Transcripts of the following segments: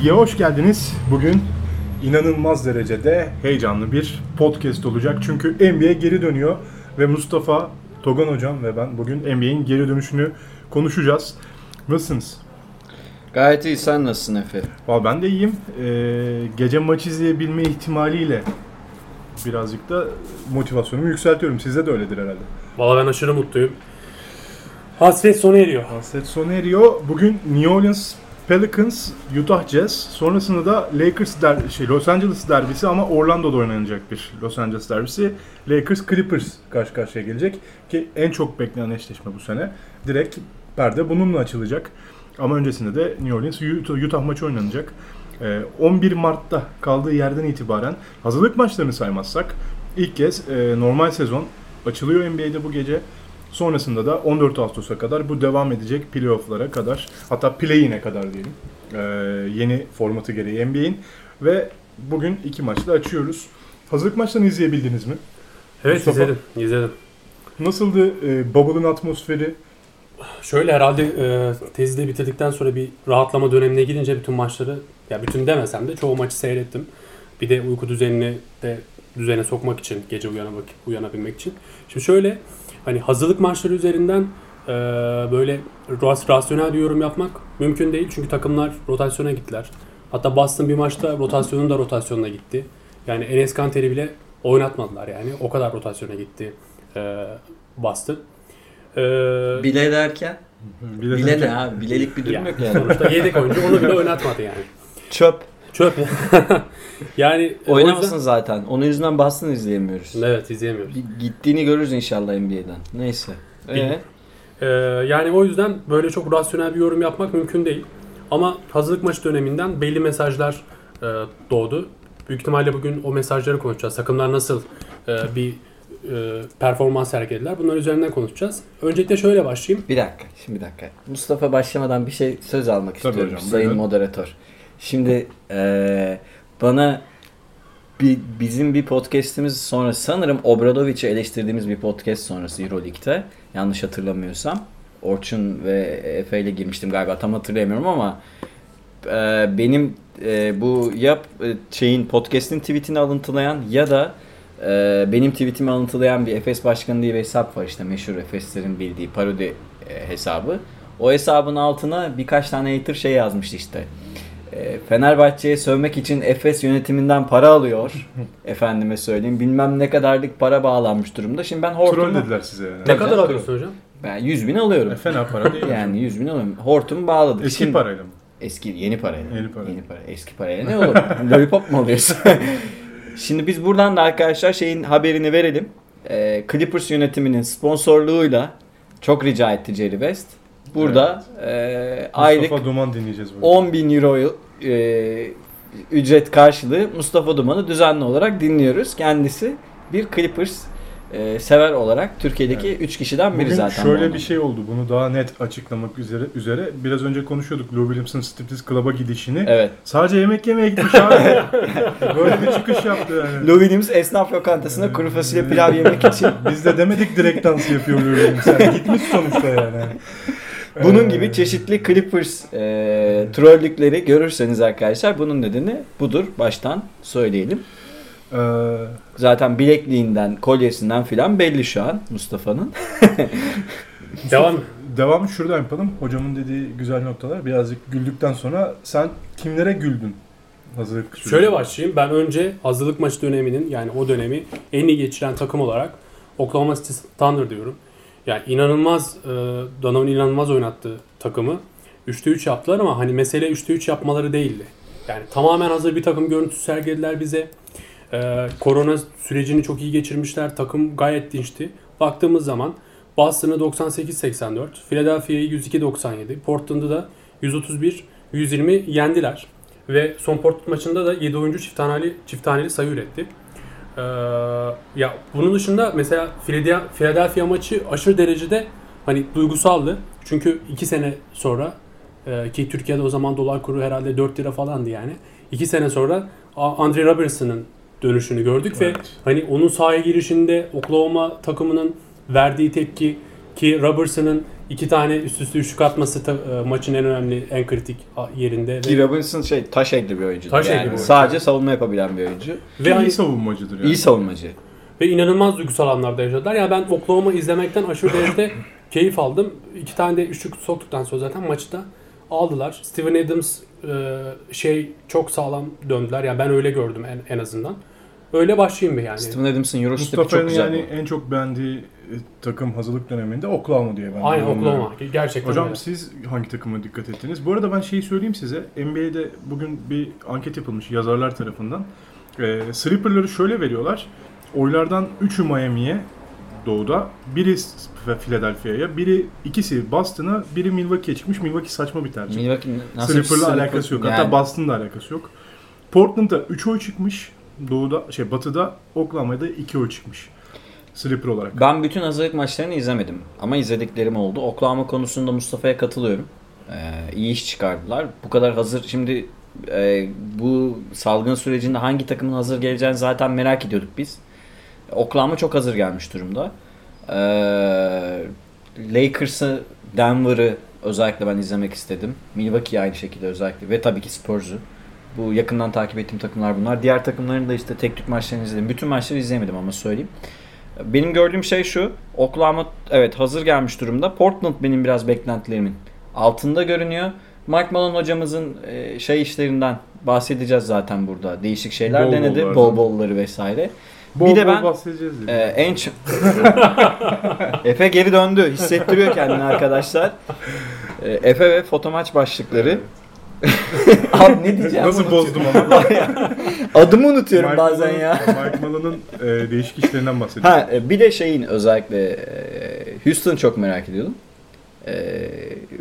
Çizgiye hoş geldiniz. Bugün inanılmaz derecede heyecanlı bir podcast olacak. Çünkü NBA geri dönüyor ve Mustafa Togan hocam ve ben bugün NBA'in geri dönüşünü konuşacağız. Nasılsınız? Gayet iyi. Sen nasılsın Efe? Vallahi ben de iyiyim. Ee, gece maç izleyebilme ihtimaliyle birazcık da motivasyonumu yükseltiyorum. Sizde de öyledir herhalde. Valla ben aşırı mutluyum. Hasret sona eriyor. Hasret sona eriyor. Bugün New Orleans Pelicans, Utah Jazz. Sonrasında da Lakers der şey Los Angeles derbisi ama Orlando'da oynanacak bir Los Angeles derbisi. Lakers Clippers karşı karşıya gelecek ki en çok beklenen eşleşme bu sene. Direkt perde bununla açılacak. Ama öncesinde de New Orleans Utah, Utah maçı oynanacak. Ee, 11 Mart'ta kaldığı yerden itibaren hazırlık maçlarını saymazsak ilk kez e, normal sezon açılıyor NBA'de bu gece. Sonrasında da 14 Ağustos'a kadar bu devam edecek playoff'lara kadar hatta play-in'e kadar diyelim. Ee, yeni formatı gereği NBA'in ve bugün iki maçla açıyoruz. Hazırlık maçlarını izleyebildiniz mi? Evet Mustafa. izledim. izledim. Nasıldı e, Bubble'ın atmosferi? Şöyle herhalde e, tezi de bitirdikten sonra bir rahatlama dönemine girince bütün maçları ya bütün demesem de çoğu maçı seyrettim. Bir de uyku düzenini de düzene sokmak için gece uyanamak, uyanabilmek için. Şimdi şöyle hani hazırlık maçları üzerinden e, böyle ras- rasyonel bir yorum yapmak mümkün değil. Çünkü takımlar rotasyona gittiler. Hatta Boston bir maçta rotasyonun da rotasyonuna gitti. Yani Enes Kanter'i bile oynatmadılar yani. O kadar rotasyona gitti e, Boston. E, Bile derken? De Bile tabii- ne abi? Bilelik bir durum yani yok yani. sonuçta yedek oyuncu onu bile oynatmadı yani. Çöp. Çöp. yani o Oynamasın yüzden- zaten. Onun yüzünden Boston izleyemiyoruz. Evet izleyemiyoruz. Gittiğini görürüz inşallah NBA'den. Neyse. Ee, Ee, yani o yüzden böyle çok rasyonel bir yorum yapmak mümkün değil. Ama hazırlık maçı döneminden belli mesajlar e, doğdu. Büyük ihtimalle bugün o mesajları konuşacağız. Takımlar nasıl e, bir e, performans sergilediler. Bunlar üzerinden konuşacağız. Öncelikle şöyle başlayayım. bir dakika. Şimdi bir dakika. Mustafa başlamadan bir şey söz almak Tabii istiyorum. hocam, Sayın buyurun. moderatör. Şimdi ee, bana bir, bizim bir podcast'imiz sonra sanırım Obradovic'i eleştirdiğimiz bir podcast sonrası Euroleague'de yanlış hatırlamıyorsam Orçun ve Efe ile girmiştim galiba tam hatırlayamıyorum ama e, benim e, bu yap e, şeyin podcast'in tweetini alıntılayan ya da e, benim tweetimi alıntılayan bir Efes Başkanı diye bir hesap var işte meşhur Efeslerin bildiği parodi e, hesabı. O hesabın altına birkaç tane hater şey yazmıştı işte. E, Fenerbahçe'ye sövmek için Efes yönetiminden para alıyor. Efendime söyleyeyim. Bilmem ne kadarlık para bağlanmış durumda. Şimdi ben Troll hortumu dediler size yani. Ne kadar alıyorsun hocam? ben 100 bin alıyorum. E, fena para değil. Yani 100 bin alıyorum. Hortumu bağladık. Eski Şimdi- parayla mı? Eski yeni parayla. Yeni para. Yeni para. Eski parayla ne olur? Lollipop mu alıyorsun? Şimdi biz buradan da arkadaşlar şeyin haberini verelim. Ee, Clippers yönetiminin sponsorluğuyla çok rica etti Jerry West. Burada e, aylık Mustafa Duman dinleyeceğiz bugün. 10 bin euro e, ücret karşılığı Mustafa Duman'ı düzenli olarak dinliyoruz. Kendisi bir Clippers e, sever olarak Türkiye'deki 3 kişiden biri Bugün zaten. şöyle bir şey oldu. Bunu daha net açıklamak üzere üzere biraz önce konuşuyorduk Lou Williams'ın Striptease Club'a gidişini. Evet. Sadece yemek yemeye gitmiş abi. Böyle bir çıkış yaptı yani. Lou Williams esnaf lokantasına kuru fasulye pilav yemek için Biz de demedik direkt dans yapıyor Lou Williams. Yani gitmiş sonuçta yani. Bunun Ee, gibi çeşitli Clippers e, trollükleri görürseniz arkadaşlar bunun nedeni budur. Baştan söyleyelim. Ee, Zaten bilekliğinden, kolyesinden filan belli şu an Mustafa'nın. Devam. devam şuradan yapalım. Hocamın dediği güzel noktalar. Birazcık güldükten sonra sen kimlere güldün? Hazırlık süreci. Şöyle başlayayım. Ben önce hazırlık maçı döneminin yani o dönemi en iyi geçiren takım olarak Oklahoma City Thunder diyorum. Yani inanılmaz e, Donovan inanılmaz oynattı takımı. 3'te 3 yaptılar ama hani mesele 3'te 3 yapmaları değildi. Yani tamamen hazır bir takım görüntüsü sergilediler bize. E, korona sürecini çok iyi geçirmişler. Takım gayet dinçti. Baktığımız zaman Boston'ı 98-84, Philadelphia'yı 102-97, Portland'ı da 131-120 yendiler. Ve son Portland maçında da 7 oyuncu çift taneli, çift taneli sayı üretti. Ee, ya bunun dışında mesela Philadelphia, Philadelphia maçı aşırı derecede hani duygusaldı. Çünkü 2 sene sonra e, ki Türkiye'de o zaman dolar kuru herhalde 4 lira falandı yani. 2 sene sonra Andre Robertson'ın dönüşünü gördük ve Evet. hani onun sahaya girişinde Oklahoma takımının verdiği tepki Ki Robertson'ın iki tane üst üste üçlük atması ta- e, maçın en önemli, en kritik yerinde. Ki Ve, Robinson şey taş egli bir oyuncu. Taş yani bir oyuncu. Sadece savunma yapabilen bir oyuncu. ve, Ve hani- iyi savunmacıdır yani. İyi savunmacı. ve inanılmaz duygusal anlarda yaşadılar. Yani ben Oklahoma izlemekten aşırı derecede keyif aldım. İki tane de üçlük soktuktan sonra zaten maçta aldılar. Steven Adams e, şey çok sağlam döndüler. Yani ben öyle gördüm en, en azından. Öyle başlayayım bir yani. Steven Adams'ın Eurostep'i çok Mustafa'nın güzel. yani en çok beğendiği takım hazırlık döneminde Oklahoma diye ben Aynen. Oklahoma. Gerçekten Hocam öyle. siz hangi takıma dikkat ettiniz? Bu arada ben şeyi söyleyeyim size. NBA'de bugün bir anket yapılmış yazarlar tarafından. Ee, sleeper'ları şöyle veriyorlar. Oylardan 3'ü Miami'ye doğuda, biri Philadelphia'ya, biri ikisi Boston'a, biri Milwaukee'ye çıkmış. Milwaukee saçma bir tercih. Milwaukee nasıl bir Sleeper'la sleeper- alakası yok. Yani Hatta Boston'la alakası yok. Portland'da 3 oy çıkmış. Doğuda şey batıda Oklahoma'da 2 oy çıkmış. Sleeper olarak. Ben bütün hazırlık maçlarını izlemedim ama izlediklerim oldu. Oklahoma konusunda Mustafa'ya katılıyorum. Ee, iyi iş çıkardılar. Bu kadar hazır şimdi e, bu salgın sürecinde hangi takımın hazır geleceğini zaten merak ediyorduk biz. Oklahoma çok hazır gelmiş durumda. Ee, Lakers'ı, Denver'ı özellikle ben izlemek istedim. Milwaukee'yi aynı şekilde özellikle ve tabii ki Spurs'u. Bu yakından takip ettiğim takımlar bunlar. Diğer takımların da işte tek tük maçlarını izledim. Bütün maçları izleyemedim ama söyleyeyim. Benim gördüğüm şey şu. Oklahoma evet hazır gelmiş durumda. Portland benim biraz beklentilerimin altında görünüyor. Mike Malone hocamızın e, şey işlerinden bahsedeceğiz zaten burada. Değişik şeyler Bol denedi. Bol bolları vesaire. Bol bir de ben bahsedeceğiz e, en çok... Efe geri döndü. Hissettiriyor kendini arkadaşlar. E, Efe ve foto maç başlıkları. Abi ne diyeceğim? Nasıl bozdum ama. Adımı unutuyorum Mike bazen ya. Mike Malone'un e, değişik işlerinden bahsediyor. Ha e, bir de şeyin özellikle e, Houston çok merak ediyordum. E,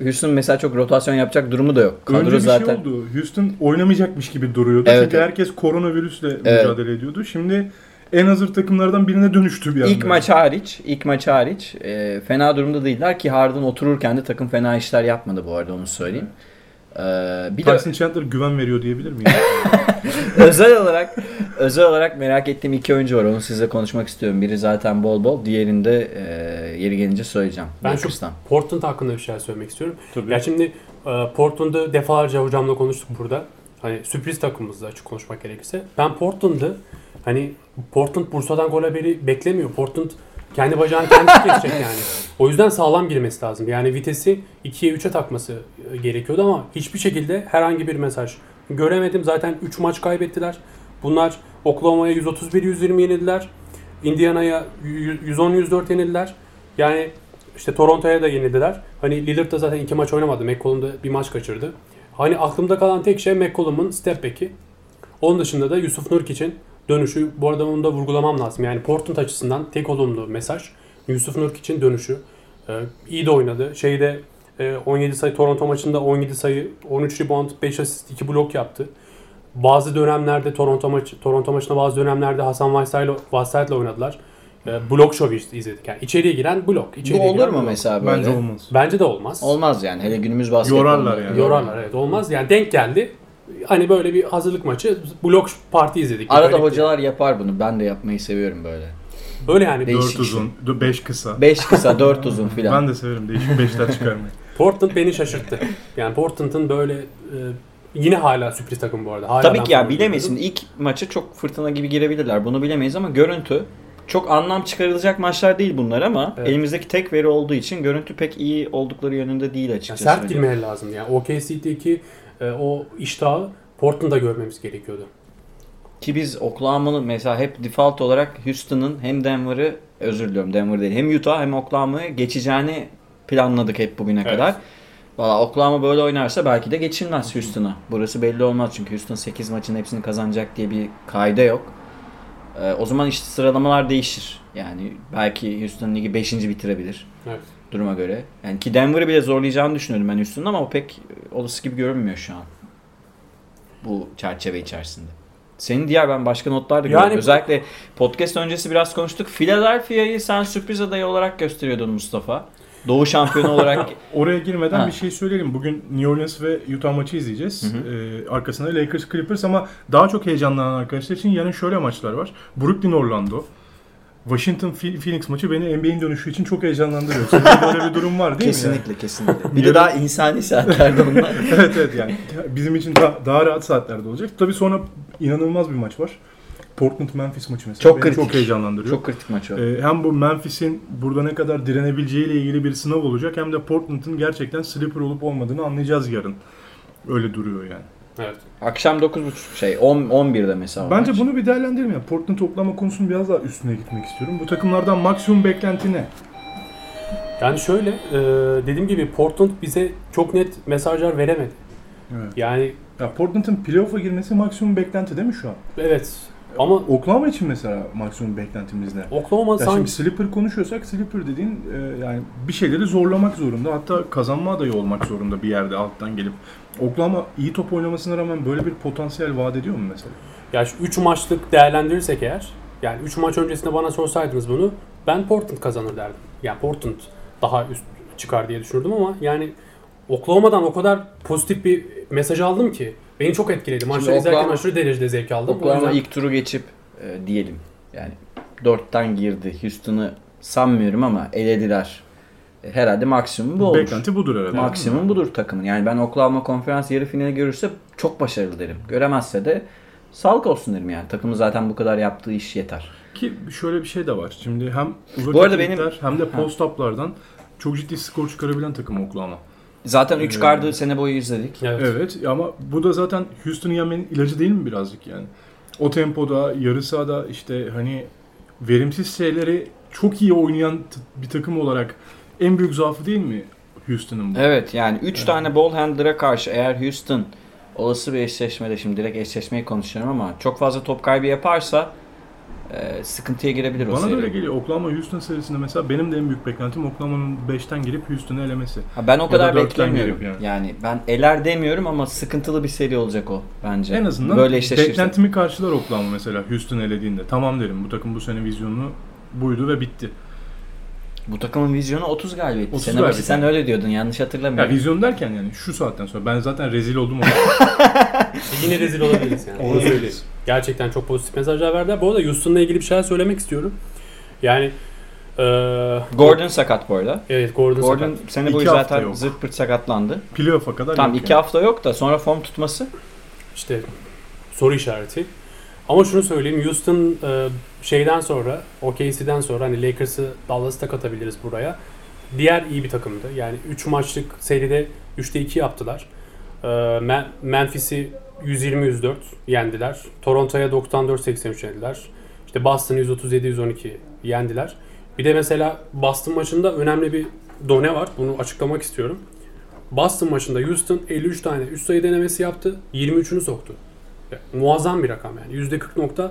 Houston mesela çok rotasyon yapacak durumu da yok. Kadro Önce bir zaten şey oldu. Houston oynamayacakmış gibi duruyordu. Evet, Çünkü evet. herkes koronavirüsle Evet. mücadele ediyordu. Şimdi en hazır takımlardan birine dönüştü bir anda. ilk maç hariç, ilk maç hariç e, fena durumda değiller ki Harden otururken de takım fena işler yapmadı bu arada onu söyleyeyim. E, bir de Tyson Chandler güven veriyor diyebilir miyim? özel olarak özel olarak merak ettiğim iki oyuncu var. Onu size konuşmak istiyorum. Biri zaten bol bol, diğerinde e, yeri gelince söyleyeceğim. Ben şu. Portland hakkında bir şeyler söylemek istiyorum. Tabii. Ya şimdi e, Portland'ı defalarca hocamla konuştuk burada. Hani sürpriz takımımızda açık konuşmak gerekirse. Ben Portland'ı hani Portland Bursa'dan gol haberi beklemiyor. Portland kendi bacağını kendisi kesecek yani. O yüzden sağlam girmesi lazım. Yani vitesi 2'ye 3'e takması e, gerekiyordu ama hiçbir şekilde herhangi bir mesaj göremedim. Zaten 3 maç kaybettiler. Bunlar Oklahoma'ya 131-120 yenildiler. Indiana'ya 110-104 yenildiler. Yani işte Toronto'ya da yenildiler. Hani Lillard da zaten iki maç oynamadı. McCollum da bir maç kaçırdı. Hani aklımda kalan tek şey McCollum'un step back'i. Onun dışında da Yusuf Nurkic'in dönüşü. Bu arada onu da vurgulamam lazım. Yani Portland açısından tek olumlu mesaj Yusuf Nurkic'in dönüşü. Ee, iyi de oynadı. Şeyde e, 17 sayı Toronto maçında 17 sayı, 13 rebound, 5 asist, 2 blok yaptı. Bazı dönemlerde Toronto maçı Toronto maçında bazı dönemlerde Hasan Whiteside'la oynadılar. Ee, blok show izledik. Yani içeriye giren blok. Bu içeriye olur giren mu blok. mesela böyle? Bence olmaz. Bence de olmaz. Olmaz yani. Hele günümüz basketbolunda. Yorarlar yani. Yorarlar evet olmaz. Yani denk geldi. Hani böyle bir hazırlık maçı blok parti izledik. Arada hocalar yapar bunu. Ben de yapmayı seviyorum böyle. Öyle yani. Değişik 4 şey. uzun, 5 kısa. 5 kısa 4 uzun filan. Ben de severim değişik 5'ler çıkarmayı. Portland beni şaşırttı. Yani Portland'ın böyle e, yine hala sürpriz takım bu arada. Hala Tabii ki ya bilemeyiz. görüyordum. İlk maçı çok fırtına gibi girebilirler. Bunu bilemeyiz ama görüntü çok anlam çıkarılacak maçlar değil bunlar ama Evet. elimizdeki tek veri olduğu için görüntü pek iyi oldukları yönünde değil Yani açıkçası. sert girmeleri lazım. Yani OKC'deki e, o iştahı Portland'da görmemiz gerekiyordu. Ki biz Oklahoma'nın mesela hep default olarak Houston'ın hem Denver'ı özür diliyorum Denver değil hem Utah hem Oklahoma'yı geçeceğini planladık hep bugüne Evet. kadar. Valla Oklahoma böyle oynarsa belki de geçilmez Houston'a. Burası belli olmaz çünkü Houston 8 maçın hepsini kazanacak diye bir kaide yok. Ee, o zaman işte sıralamalar değişir. Yani belki Houston ligi 5. bitirebilir Evet. Duruma göre. Yani ki Denver'ı bile zorlayacağını düşünüyorum ben Houston'ın ama o pek olası gibi görünmüyor şu an. Bu çerçeve içerisinde. Senin diğer ben başka notlar da Yani- gördüm. Özellikle podcast öncesi biraz konuştuk. Philadelphia'yı sen sürpriz adayı olarak gösteriyordun Mustafa. Doğu şampiyonu olarak Oraya girmeden Ha. bir şey söyleyelim. Bugün New Orleans ve Utah maçı izleyeceğiz. Hı hı. Ee, arkasında Lakers Clippers ama daha çok heyecanlanan arkadaşlar için yarın şöyle maçlar var. Brooklyn Orlando. Washington Phoenix maçı beni NBA'in dönüşü için çok heyecanlandırıyor. Böyle bir durum var değil mi? Kesinlikle kesinlikle. Bir de daha insani saatlerde onlar. evet evet yani bizim için daha, daha rahat saatlerde olacak. Tabii sonra inanılmaz bir maç var. Portland Memphis maçı mesela Çok beni kritik. çok heyecanlandırıyor. Çok kritik maç o. Ee, hem bu Memphis'in burada ne kadar direnebileceğiyle ilgili bir sınav olacak hem de Portland'ın gerçekten sleeper olup olmadığını anlayacağız yarın. Öyle duruyor yani. Evet. Akşam 9.30 şey 10 11'de mesela. Bence maç. bunu bir değerlendirelim. Yani Portland toplama konusunu biraz daha üstüne gitmek istiyorum. Bu takımlardan maksimum beklenti ne? Yani şöyle e, dediğim gibi Portland bize çok net mesajlar veremedi. Evet. Yani Ya Portland'ın playoff'a girmesi maksimum beklenti değil mi şu an? evet ama Oklahoma için mesela maksimum beklentimiz ne? Oklahoma Ya sanki şimdi sleeper konuşuyorsak sleeper dediğin e, yani bir şeyleri zorlamak zorunda. Hatta kazanma adayı olmak zorunda bir yerde alttan gelip. Oklahoma iyi top oynamasına rağmen böyle bir potansiyel vaat ediyor mu mesela? ya şu 3 maçlık değerlendirirsek eğer yani 3 maç öncesinde bana sorsaydınız bunu ben Portland kazanır derdim. Yani Portland daha üst çıkar diye düşünürdüm ama yani Oklahoma'dan o kadar pozitif bir mesaj aldım ki beni çok etkiledi. Maçları izlerken Oklahoma- aşırı derecede zevk aldım. O Oklahoma yüzden- ilk turu geçip e, diyelim yani 4'ten girdi. Houston'ı sanmıyorum ama elediler. E, herhalde maksimum bu olur. Beklenti budur herhalde. Maksimum budur takımın. Yani ben Oklahoma konferans yarı finali görürse çok başarılı derim. Göremezse de sağlık olsun derim yani. Takımın zaten bu kadar yaptığı iş yeter. Ki şöyle bir şey de var. Şimdi hem uzak Bu arada hareketler hem de post-up'lardan çok ciddi skor çıkarabilen takım Oklahoma. Zaten 3 Ee, gardı sene boyu izledik. Evet. Evet ama bu da zaten Houston'ı yenmenin ilacı değil mi birazcık yani? O tempoda, yarı sahada işte hani verimsiz şeyleri çok iyi oynayan t- bir takım olarak en büyük zaafı değil mi Houston'ın bu? Evet yani 3 tane ball handler'a karşı eğer Houston olası bir eşleşmede şimdi direkt eşleşmeyi konuşuyorum ama çok fazla top kaybı yaparsa e, sıkıntıya girebilir o Bana seri. öyle geliyor. Oklahoma Houston serisinde mesela benim de en büyük beklentim Oklahoma'nın 5'ten girip Houston'ı elemesi. Ha, ben o da kadar beklemiyorum. Yani. yani. ben eler demiyorum ama sıkıntılı bir seri olacak o bence. En azından Böyle beklentimi karşılar Oklahoma mesela Houston elediğinde. Tamam derim bu takım bu sene vizyonu buydu ve bitti. Bu takımın vizyonu 30 galibiyet. 30 Sene başı sen öyle diyordun yanlış Ya hatırlamıyorum. vizyon derken yani şu saatten sonra ben zaten rezil oldum. Yine rezil olabiliriz yani. Onu söyleyeyim. Gerçekten çok pozitif mesajlar verdiler. Bu arada Houston'la ilgili bir şeyler söylemek istiyorum. Yani eee Gordon sakat bu arada. Evet Gordon, Gordon sakat. sene boyu zaten yok. zırt pırt sakatlandı. Playoff'a kadar Tam iki yani. hafta yok da sonra form tutması. İşte soru işareti. Ama şunu söyleyeyim Houston e, şeyden sonra OKC'den sonra hani Lakers'ı Dallas'ı da katabiliriz buraya. Diğer iyi bir takımdı. Yani 3 maçlık seride 3'te 2 yaptılar. E, Me- Memphis'i 120-104 yendiler. Toronto'ya 94-83 yendiler. İşte Boston'ı 137-112 yendiler. Bir de mesela Boston maçında önemli bir done var. Bunu açıklamak istiyorum. Boston maçında Houston 53 tane üst sayı denemesi yaptı. 23'ünü soktu. Ya, muazzam bir rakam yani. %40.4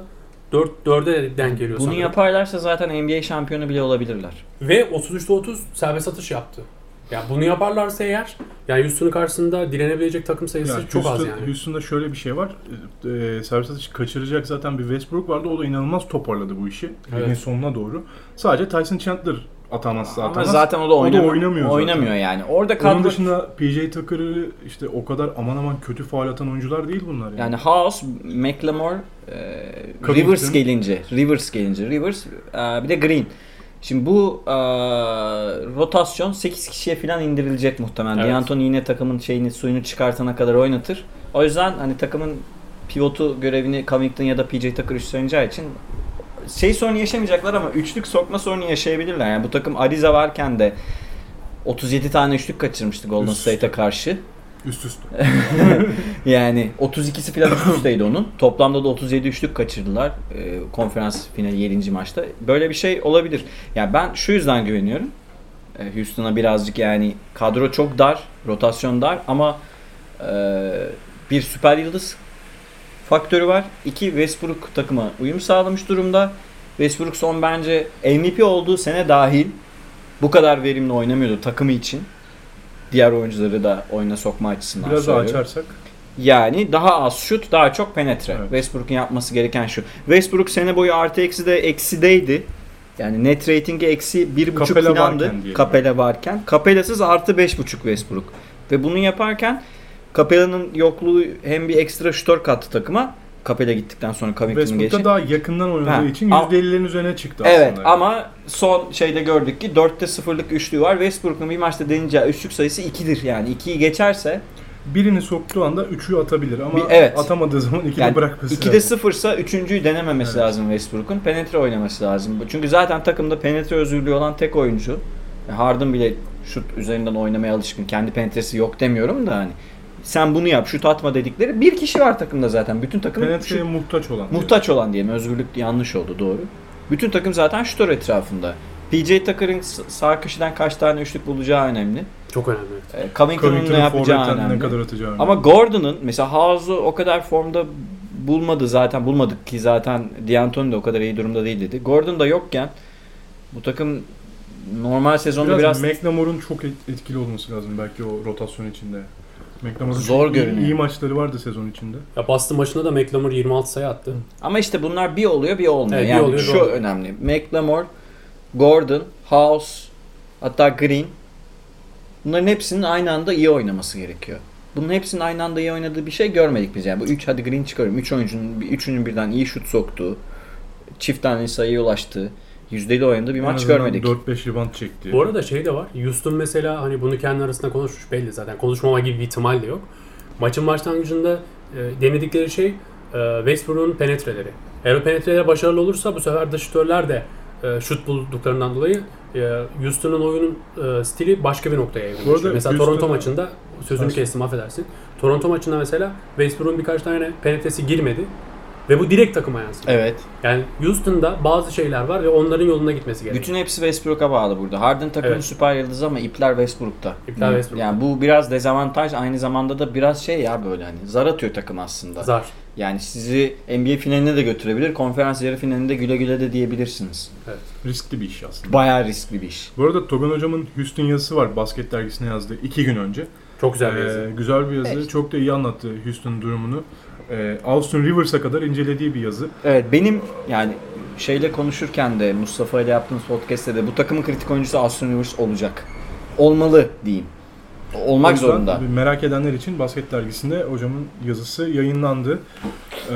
4'e denk geliyor Bunu sanırım. yaparlarsa zaten NBA şampiyonu bile olabilirler. Ve 33'te 30 serbest atış yaptı. Ya bunu yaparlarsa eğer yani Houston'un karşısında direnebilecek takım sayısı Ya çok az Houston- yani. Houston'da şöyle bir şey var. E, servis atışı kaçıracak zaten bir Westbrook vardı. O da inanılmaz toparladı bu işi. Evet. Ligin sonuna doğru. Sadece Tyson Chandler atamazsa Ama atamaz. zaten o da oynamıyor. oynamıyor zaten. Oynamıyor yani. Orada Onun kadro dışında PJ Tucker'ı işte o kadar aman aman kötü faal atan oyuncular değil bunlar yani. yani House, McLemore, e. Rivers gelince, Rivers gelince, Rivers e, bir de Green. Şimdi bu e, rotasyon 8 kişiye falan indirilecek muhtemelen. Evet. D'Antoni yine takımın şeyini suyunu çıkartana kadar oynatır. O yüzden hani takımın pivotu görevini Covington ya da PJ Tucker üstlanacağı için şey sorunu yaşamayacaklar ama üçlük sokma sorunu yaşayabilirler. Yani bu takım Ariza varken de 37 tane üçlük kaçırmıştı Golden. State'e karşı. Üst üste. Yani 32'si falan üst üsteydi onun. Toplamda da 37 üçlük kaçırdılar e, konferans finali 7. maçta. Böyle bir şey olabilir. Yani ben şu yüzden güveniyorum. E, Houston'a birazcık yani kadro çok dar, rotasyon dar ama e, bir süper yıldız faktörü var. İki Westbrook takıma uyum sağlamış durumda. Westbrook son bence MVP olduğu sene dahil bu kadar verimli oynamıyordu takımı için. Diğer oyuncuları da oyuna sokma açısından Biraz daha söylüyorum. açarsak. Yani daha az şut, daha çok penetre. Evet. Westbrook'un yapması gereken şu. Westbrook sene boyu artı eksi de eksideydi. Yani net ratingi eksi bir buçuk Capella filandı. varken. Capella varken. Capella'sız artı beş buçuk Westbrook. Ve bunu yaparken Capella'nın yokluğu hem bir ekstra şutör kattı takıma. Capela gittikten sonra Westbrook'ta geçti. daha yakından oynadığı Ha, için ama- %50'lerin üzerine çıktı Evet aslında. ama son şeyde gördük ki 4'te 0'lık üçlüğü var. Westbrook'un bir maçta deneyeceği üçlük sayısı 2'dir. Yani 2'yi geçerse Birini soktuğu anda üçü atabilir ama Bir- evet. atamadığı zaman ikide yani bırakması 2'de lazım. 0 ise üçüncüyü denememesi Evet. lazım Westbrook'un. Penetre oynaması lazım. Çünkü zaten takımda penetre özürlüğü olan tek oyuncu. Harden bile şut üzerinden oynamaya alışkın. Kendi penetresi yok demiyorum da hani sen bunu yap şut atma dedikleri bir kişi var takımda zaten. Bütün takım Penetreye şut- muhtaç olan. muhtaç olan diyelim. Özgürlük yanlış oldu doğru. Bütün takım zaten şutör etrafında. PJ Tucker'ın sağ köşeden kaç tane üçlük bulacağı önemli. Çok önemli. E, Covington'un ne yapacağı önemli. ne kadar atacağı önemli. Ama Gordon'ın mesela House'u o kadar formda bulmadı zaten bulmadık ki zaten D'Antoni de o kadar iyi durumda değil dedi. Gordon da yokken bu takım normal sezonda biraz, biraz, McLemore'un çok et- etkili olması lazım belki o rotasyon içinde. McLemore'un Zor görünüyor. iyi maçları vardı sezon içinde. Ya Boston maçında da McLemore 26 sayı attı. ama işte bunlar bir oluyor bir olmuyor. Evet, bir yani oluyor, bir şu olmuyor. önemli. McLemore, Gordon, House hatta Green bunların hepsinin aynı anda iyi oynaması gerekiyor. Bunun hepsinin aynı anda iyi oynadığı bir şey görmedik biz yani. Bu 3 hadi Green çıkarıyorum. 3 oyuncunun bir- üçünün birden iyi şut soktuğu, çift tane sayıya ulaştığı, yüzdeli oynadığı bir En maç görmedik. 4-5 rebound çekti. Bu arada şey de var. Houston mesela hani bunu kendi arasında konuşmuş belli zaten. Konuşmama gibi bir ihtimal de yok. Maçın başlangıcında e, denedikleri şey e, Westbrook'un penetreleri. Eğer o penetreler başarılı olursa bu sefer dış şütörler de e, şut bulduklarından dolayı e, Houston'ın oyunun e, stili başka bir noktaya evrilmiş. Mesela Houston'da- Toronto maçında sözünü Sen- kestim affedersin. Toronto maçında mesela Westbrook'un birkaç tane penetresi girmedi. Ve bu direkt takıma yansıdı. Evet. Yani Houston'da bazı şeyler var ve onların yoluna gitmesi gerekiyor. Bütün hepsi Westbrook'a bağlı burada. Harden takımın Evet. süper yıldızı ama ipler Westbrook'ta. İpler Hı. Westbrook'ta. Yani bu biraz dezavantaj aynı zamanda da biraz şey ya böyle hani zar atıyor takım aslında. Zar. Yani sizi NBA finaline de götürebilir, konferans yarı finalinde güle güle de diyebilirsiniz. Riskli bir iş aslında. Bayağı riskli bir iş. Bu arada Togan hocamın Houston yazısı var basket dergisine yazdığı iki gün önce. Çok güzel bir Ee, yazı. güzel bir yazı. Evet. Çok da iyi anlattı Houston durumunu. Ee, Austin Rivers'a kadar incelediği bir yazı. Evet benim yani şeyle konuşurken de Mustafa ile yaptığımız podcast'te de bu takımın kritik oyuncusu Austin Rivers olacak. Olmalı diyeyim. Olmak yüzden zorunda. Merak edenler için basket dergisinde hocamın yazısı yayınlandı. Ee,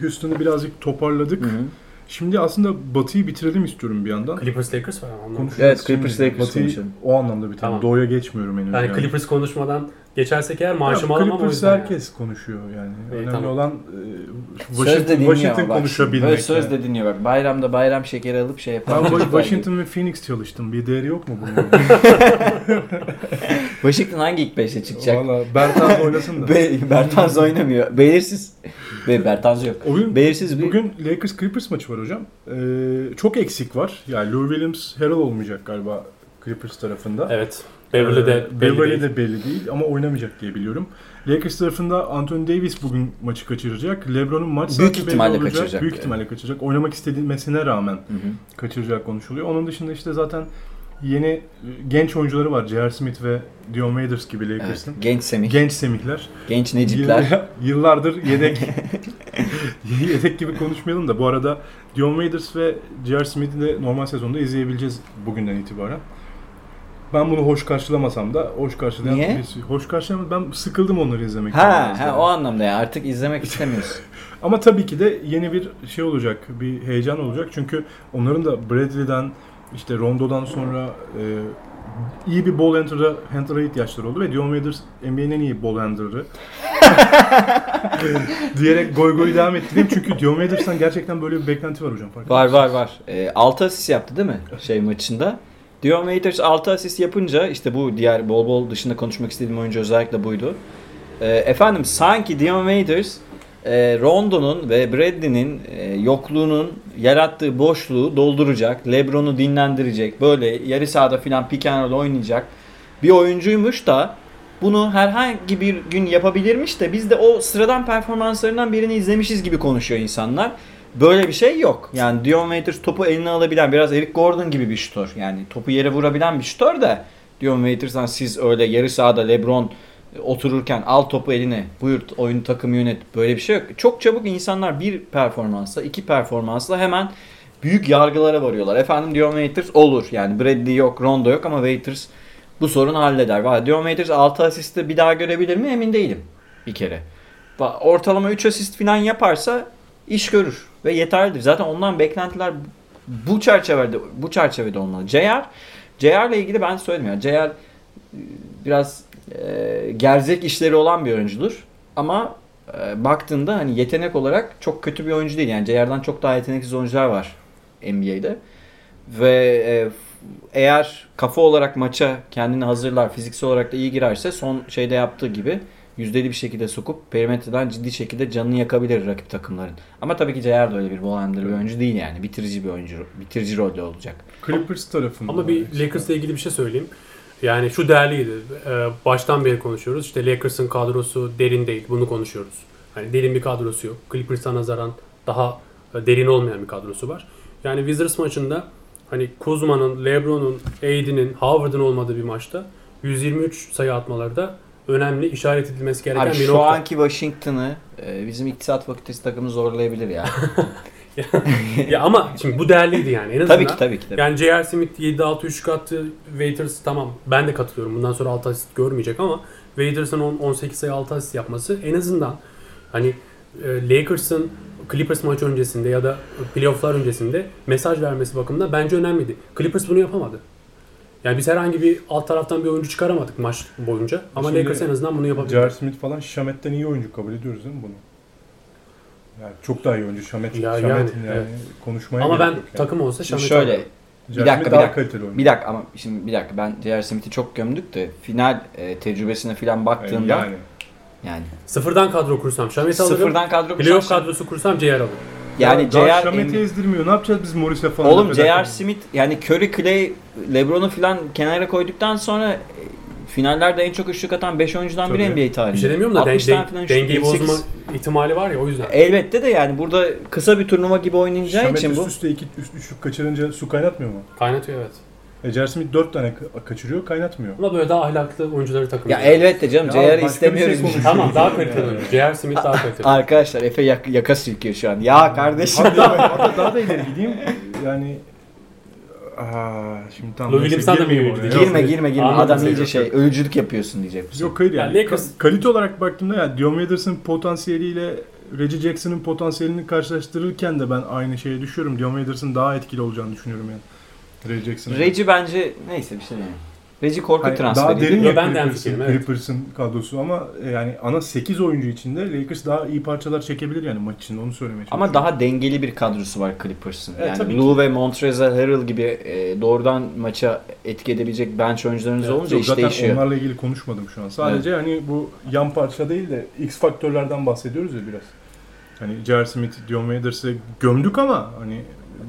Houston'ı birazcık toparladık. Hı hı. Şimdi aslında Batı'yı bitirelim istiyorum bir yandan. Clippers Lakers var ama. Evet, Clippers. Lakers Batı'yı konuşalım. o anlamda bitirelim. Tamam. Doğu'ya geçmiyorum henüz. Yani yani. Clippers konuşmadan geçersek eğer Ya, maaşımı alamam o Clippers yüzden. yani. herkes konuşuyor yani. İyi, Önemli tamam. olan e, Söz de Washington, dinliyor Washington bak. konuşabilmek. Böyle söz yani. de dinliyor bak. Bayramda bayram şekeri alıp şey yapar. Ben Washington ve Phoenix çalıştım. Bir değeri yok mu bunun? Washington hangi ilk 5'e çıkacak? Valla Bertans oynasın da. Be Bertans oynamıyor. Belirsiz. Be Bertans yok. Oyun Belirsiz bir... Bugün Lakers Clippers maçı var hocam. Ee, çok eksik var. Yani Lou Williams Harrell olmayacak galiba Clippers tarafında. Evet. Beverly de Ee, belli Beverly değil. de belli değil ama oynamayacak diye biliyorum. Lakers tarafında Anthony Davis bugün maçı kaçıracak. LeBron'un maç Büyük belli ihtimalle olacak. kaçıracak Büyük yani. ihtimalle kaçıracak. Oynamak istediğine rağmen Hı hı. kaçıracak konuşuluyor. Onun dışında işte zaten yeni e, genç oyuncuları var. J.R. Smith ve Dion Waiters gibi Evet. Lakers'ın. Genç Semih, Genç semihler. genç Necipler. Yıl- Yıllardır yedek yedek gibi konuşmayalım da bu arada Dion Waiters ve J.R. Smith'i de normal sezonda izleyebileceğiz bugünden itibaren. Ben bunu hoş karşılamasam da hoş karşılayan Niye? birisi- Hoş karşılamadım. Ben sıkıldım onları izlemekten. Ha, ha o anlamda ya artık izlemek istemiyoruz. Ama tabii ki de yeni bir şey olacak, bir heyecan olacak. Çünkü onların da Bradley'den, işte Rondo'dan sonra e, iyi bir ball handler'a, handler'a ihtiyaçları oldu ve Dion Waiters NBA'nin en iyi ball handler'ı. diyerek goy goy devam ettireyim. Çünkü Dion Waiters'tan gerçekten böyle bir beklenti var hocam. farkında var var var. E, 6 asist yaptı değil mi şey maçında? Dion Waiters 6 asist yapınca işte bu diğer bol bol dışında konuşmak istediğim oyuncu özellikle buydu. E, efendim sanki Dion Waiters e, Rondo'nun ve Bradley'nin e, yokluğunun yarattığı boşluğu dolduracak. Lebron'u dinlendirecek. Böyle yarı sahada filan pick and roll oynayacak bir oyuncuymuş da bunu herhangi bir gün yapabilirmiş de biz de o sıradan performanslarından birini izlemişiz gibi konuşuyor insanlar. Böyle bir şey yok. Yani Dion Waiters topu eline alabilen biraz Eric Gordon gibi bir şutör. Yani topu yere vurabilen bir şutör de Dion Waiters'dan siz öyle yarı sahada LeBron otururken al topu eline buyur oyun takımı yönet böyle bir şey yok. Çok çabuk insanlar bir performansla iki performansla hemen büyük yargılara varıyorlar. Efendim Dion Waiters olur yani Bradley yok Rondo yok ama Waiters bu sorunu halleder. Valla Dion Waiters 6 asisti bir daha görebilir mi emin değilim bir kere. ortalama 3 asist falan yaparsa iş görür ve yeterlidir. Zaten ondan beklentiler bu çerçevede bu çerçevede olmalı. JR JR ile ilgili ben söyledim ya. JR e, biraz e, gerzek işleri olan bir oyuncudur. Ama e, baktığında hani yetenek olarak çok kötü bir oyuncu değil. Yani JR'dan çok daha yeteneksiz oyuncular var NBA'de. Ve e, eğer kafa olarak maça kendini hazırlar, fiziksel olarak da iyi girerse son şeyde yaptığı gibi yüzdeli bir şekilde sokup perimetreden ciddi şekilde canını yakabilir rakip takımların. Ama tabii ki JR da öyle bir ball handler bir oyuncu değil yani. Bitirici bir oyuncu. Bitirici rolde olacak. Clippers tarafında. Ama bir Lakers'la ilgili bir şey söyleyeyim. Yani şu değerliydi. Ee, baştan beri konuşuyoruz. İşte Lakers'ın kadrosu derin değil. Bunu konuşuyoruz. Hani derin bir kadrosu yok. Clippers'a nazaran daha e, derin olmayan bir kadrosu var. Yani Wizards maçında hani Kuzma'nın, LeBron'un, AD'nin, Howard'ın olmadığı bir maçta 123 sayı atmaları da önemli işaret edilmesi gereken Abi bir şu nokta. anki Washington'ı e, bizim iktisat fakültesi takımı zorlayabilir ya. ya ama şimdi bu değerliydi yani. En azından tabii ki tabii ki. Tabii. Yani J.R. Smith 7-6 üçlük attı. Waiters tamam ben de katılıyorum. Bundan sonra 6 asist görmeyecek ama Waiters'ın 10 18 sayı 6 asist yapması en azından hani e, Lakers'ın Clippers maç öncesinde ya da playofflar öncesinde mesaj vermesi bakımından bence önemliydi. Clippers bunu yapamadı. Yani biz herhangi bir alt taraftan bir oyuncu çıkaramadık maç boyunca. Ama Şimdi Lakers en azından bunu yapabildi. J.R. Smith falan Şamet'ten iyi oyuncu kabul ediyoruz değil mi bunu? Yani çok daha iyi oyuncu Şamet. Ya Şamet'in yani, yani, evet. konuşmaya Ama ben yani. takım olsa Şamet şöyle alırım. Bir dakika, bir dakika. bir dakika ama şimdi bir dakika ben J.R. Smith'i çok gömdük de final e, tecrübesine falan baktığımda yani, yani. Sıfırdan kadro kursam Şamet alırım. sıfırdan kadro Playoff kursan- kadrosu kursam J.R. alırım. Yani daha J.R. Şamet'i ezdirmiyor. Ne yapacağız biz Morris'e falan? Oğlum J.R. Smith yani Curry, Clay, LeBron'u falan kenara koyduktan sonra e, finallerde en çok üçlük atan 5 oyuncudan biri Tabii. NBA tarihinde. Bir şey demiyorum da den- 60 tane den- dengeyi 28. bozma ihtimali var ya o yüzden. Elbette de yani burada kısa bir turnuva gibi oynayacağı Şamet için üst bu. üste iki üst üçlük kaçırınca su kaynatmıyor mu? Kaynatıyor evet. E, J.R. Smith 4 tane ka- kaçırıyor kaynatmıyor. Ama böyle daha ahlaklı oyuncuları takım. Ya elbette canım Ya J.R. bir istemiyoruz şey biz. konuşuyoruz. Tamam daha kaliteli oyuncu. J.R. Smith daha kaliteli. Arkadaşlar Efe yak- yaka silkiyor şu an. Ya kardeşim. Hatta, hatta daha da ileri gideyim. Yani Aa, şimdi tamam. Lou neyse, Williams'tan da mı girmeyeyim oraya. girme girme girme. Anladım Adam iyice yok, şey ölücülük yapıyorsun diyecek misin? Yok hayır yani. Ya Lakers- Ka- kalite olarak baktığımda yani Dion Waiters'ın potansiyeliyle Reggie Jackson'ın potansiyelini karşılaştırırken de ben aynı şeye düşüyorum. Dion Waiters'ın daha etkili olacağını düşünüyorum yani. Reggie Jackson'ın. Reggie bence neyse bir şey diyeyim. Reggie korku Hayır, transferi. daha derin ya ben de Clippers'ın, hemfikirim, evet. Clippers'ın kadrosu ama e, yani ana 8 oyuncu içinde Lakers daha iyi parçalar çekebilir yani maç içinde onu söylemeye Ama çalışıyorum. daha dengeli bir kadrosu var Clippers'ın. Evet, yani ki. Lou ve Montrezl Harrell gibi e, doğrudan maça etki edebilecek bench oyuncularınız Evet, olunca Yok, iş zaten değişiyor. onlarla ilgili konuşmadım şu an. Sadece hani bu yan parça değil de X faktörlerden bahsediyoruz ya biraz. Hani J.R. Smith, Dion Waiters'ı gömdük ama hani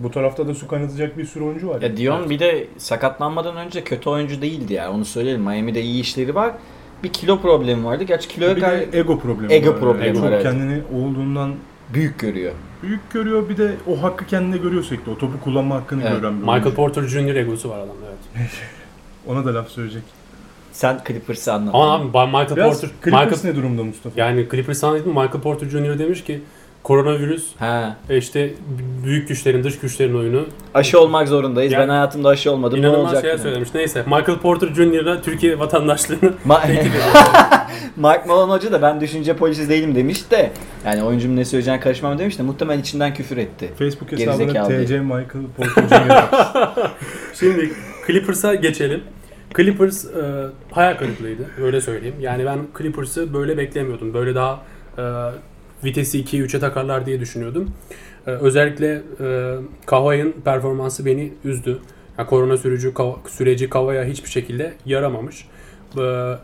bu tarafta da su kaynatacak bir sürü oyuncu var. Ya Dion bir de sakatlanmadan önce kötü oyuncu değildi ya. Onu söyleyelim. Miami'de iyi işleri var. Bir kilo problemi vardı. Gerçi kiloya bir karşı de ego problemi Ego var. problemi Çok var, evet. kendini olduğundan büyük görüyor. büyük görüyor bir de o hakkı kendine görüyor sürekli. O topu kullanma hakkını Evet. gören bir Michael oyuncu. Porter Jr. egosu var adamda evet. Ona da laf söyleyecek. Sen Clippers'ı anlat. Ama abi Michael Biraz Porter Clippers Michael, ne durumda Mustafa? yani Clippers anladın mı? Michael Porter Jr. demiş ki koronavirüs Ha. e, işte büyük güçlerin dış güçlerin oyunu. Aşı olmak zorundayız. Yani- ben hayatımda aşı olmadım. Ne İnanılmaz olacak? şeyler yani? söylemiş. Neyse Michael Porter Jr.'la Türkiye vatandaşlığını Ma- ediyor. Mike Malone hoca da ben düşünce polisi değilim demiş de yani oyuncunun ne söyleyeceğine karışmam demiş de muhtemelen içinden küfür etti. Facebook hesabına. TC Michael Porter Jr. Şimdi Clippers'a geçelim. Clippers e, hayal kırıklığıydı. Öyle söyleyeyim. Yani ben Clippers'ı böyle beklemiyordum. Böyle daha e, vitesi 2'ye 3'e takarlar diye düşünüyordum. E, özellikle e, Kawhi'nin performansı beni üzdü. Yani korona sürücü Kav- süreci Kawhi'ye hiçbir şekilde yaramamış.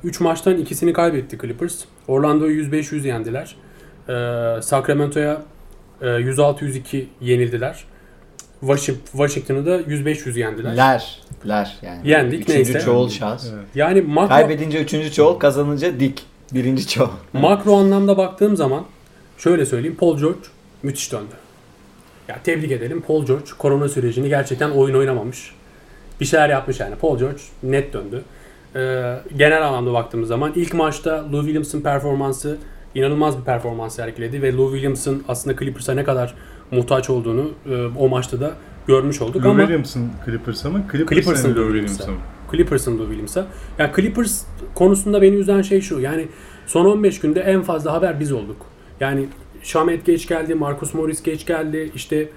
3 maçtan ikisini kaybetti Clippers. Orlando'yu 105-100 yendiler. E, Sacramento'ya e, 106-102 yenildiler. Washington- Washington'ı da 105-100 yendiler. Ler. Ler yani. Yendik, Üçüncü neyse. çoğul şans. Evet. Yani makro, Kaybedince üçüncü çoğul, kazanınca dik. Birinci çoğul. makro anlamda baktığım zaman şöyle söyleyeyim. Paul George müthiş döndü. Ya tebrik edelim. Paul George korona sürecini gerçekten oyun oynamamış. Bir şeyler yapmış yani. Paul George net döndü. Ee, genel anlamda baktığımız zaman ilk maçta Lou Williams'ın performansı inanılmaz bir performans sergiledi ve Lou Williams'ın aslında Clippers'a ne kadar muhtaç olduğunu e, o maçta da görmüş olduk Lou ama Williams'ın Clippers'a mı? Clippers'ın Clippers'ın Lou Williams'a. Clippers'ın Lou Williams'a. Yani Clippers konusunda beni üzen şey şu. Yani son 15 günde en fazla haber biz olduk. Yani Shamet geç geldi, Marcus Morris geç geldi. İşte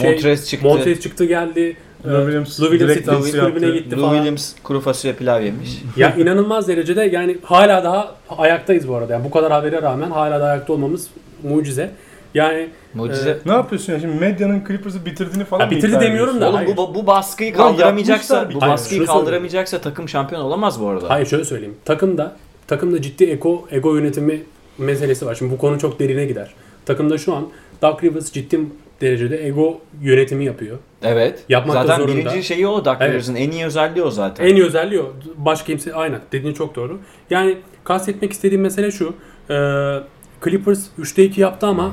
şey, Montrez çıktı. Montrez çıktı geldi. Lou Ee, Williams Lou Williams direkt kulübüne gitti Lou falan. Williams kuru fasulye pilav yemiş. Ya inanılmaz derecede yani hala daha ayaktayız bu arada. Yani bu kadar habere rağmen hala da ayakta olmamız mucize. Yani Mucize. Ee, Ne yapıyorsun ya şimdi medyanın Clippers'ı bitirdiğini falan Ya bitirdi demiyorum da- Oğlum bu, bu baskıyı kaldıramayacaksa, bu baskıyı Hayır, kaldıramayacaksa takım şampiyon olamaz bu arada. hayır şöyle söyleyeyim. Takımda takımda ciddi ego ego yönetimi meselesi var. Şimdi bu konu çok derine gider. Takımda şu an Doug Rivers ciddi derecede ego yönetimi yapıyor. Evet. Yapmakta zaten zorunda. birinci şeyi o Doug Evet. Rivers'ın en iyi özelliği o zaten. En iyi özelliği o. Başka kimse aynen dediğin çok doğru. Yani kastetmek istediğim mesele şu. E, Clippers 3'te 2 yaptı ama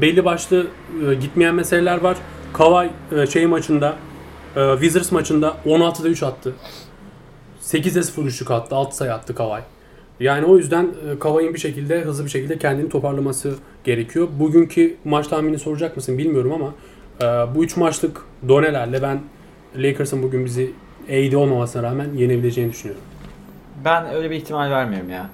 belli başlı e, gitmeyen meseleler var. Kawhi e, şey maçında e, Wizards maçında 16'da 3 attı. 8'de 0 üçlük attı. 6 sayı attı Kawhi. Yani o yüzden e, Kawhi'nin bir şekilde hızlı bir şekilde kendini toparlaması gerekiyor. Bugünkü maç tahmini soracak mısın bilmiyorum ama e, bu 3 maçlık donelerle ben Lakers'ın bugün bizi AD olmamasına rağmen yenebileceğini düşünüyorum. Ben öyle bir ihtimal vermiyorum ya.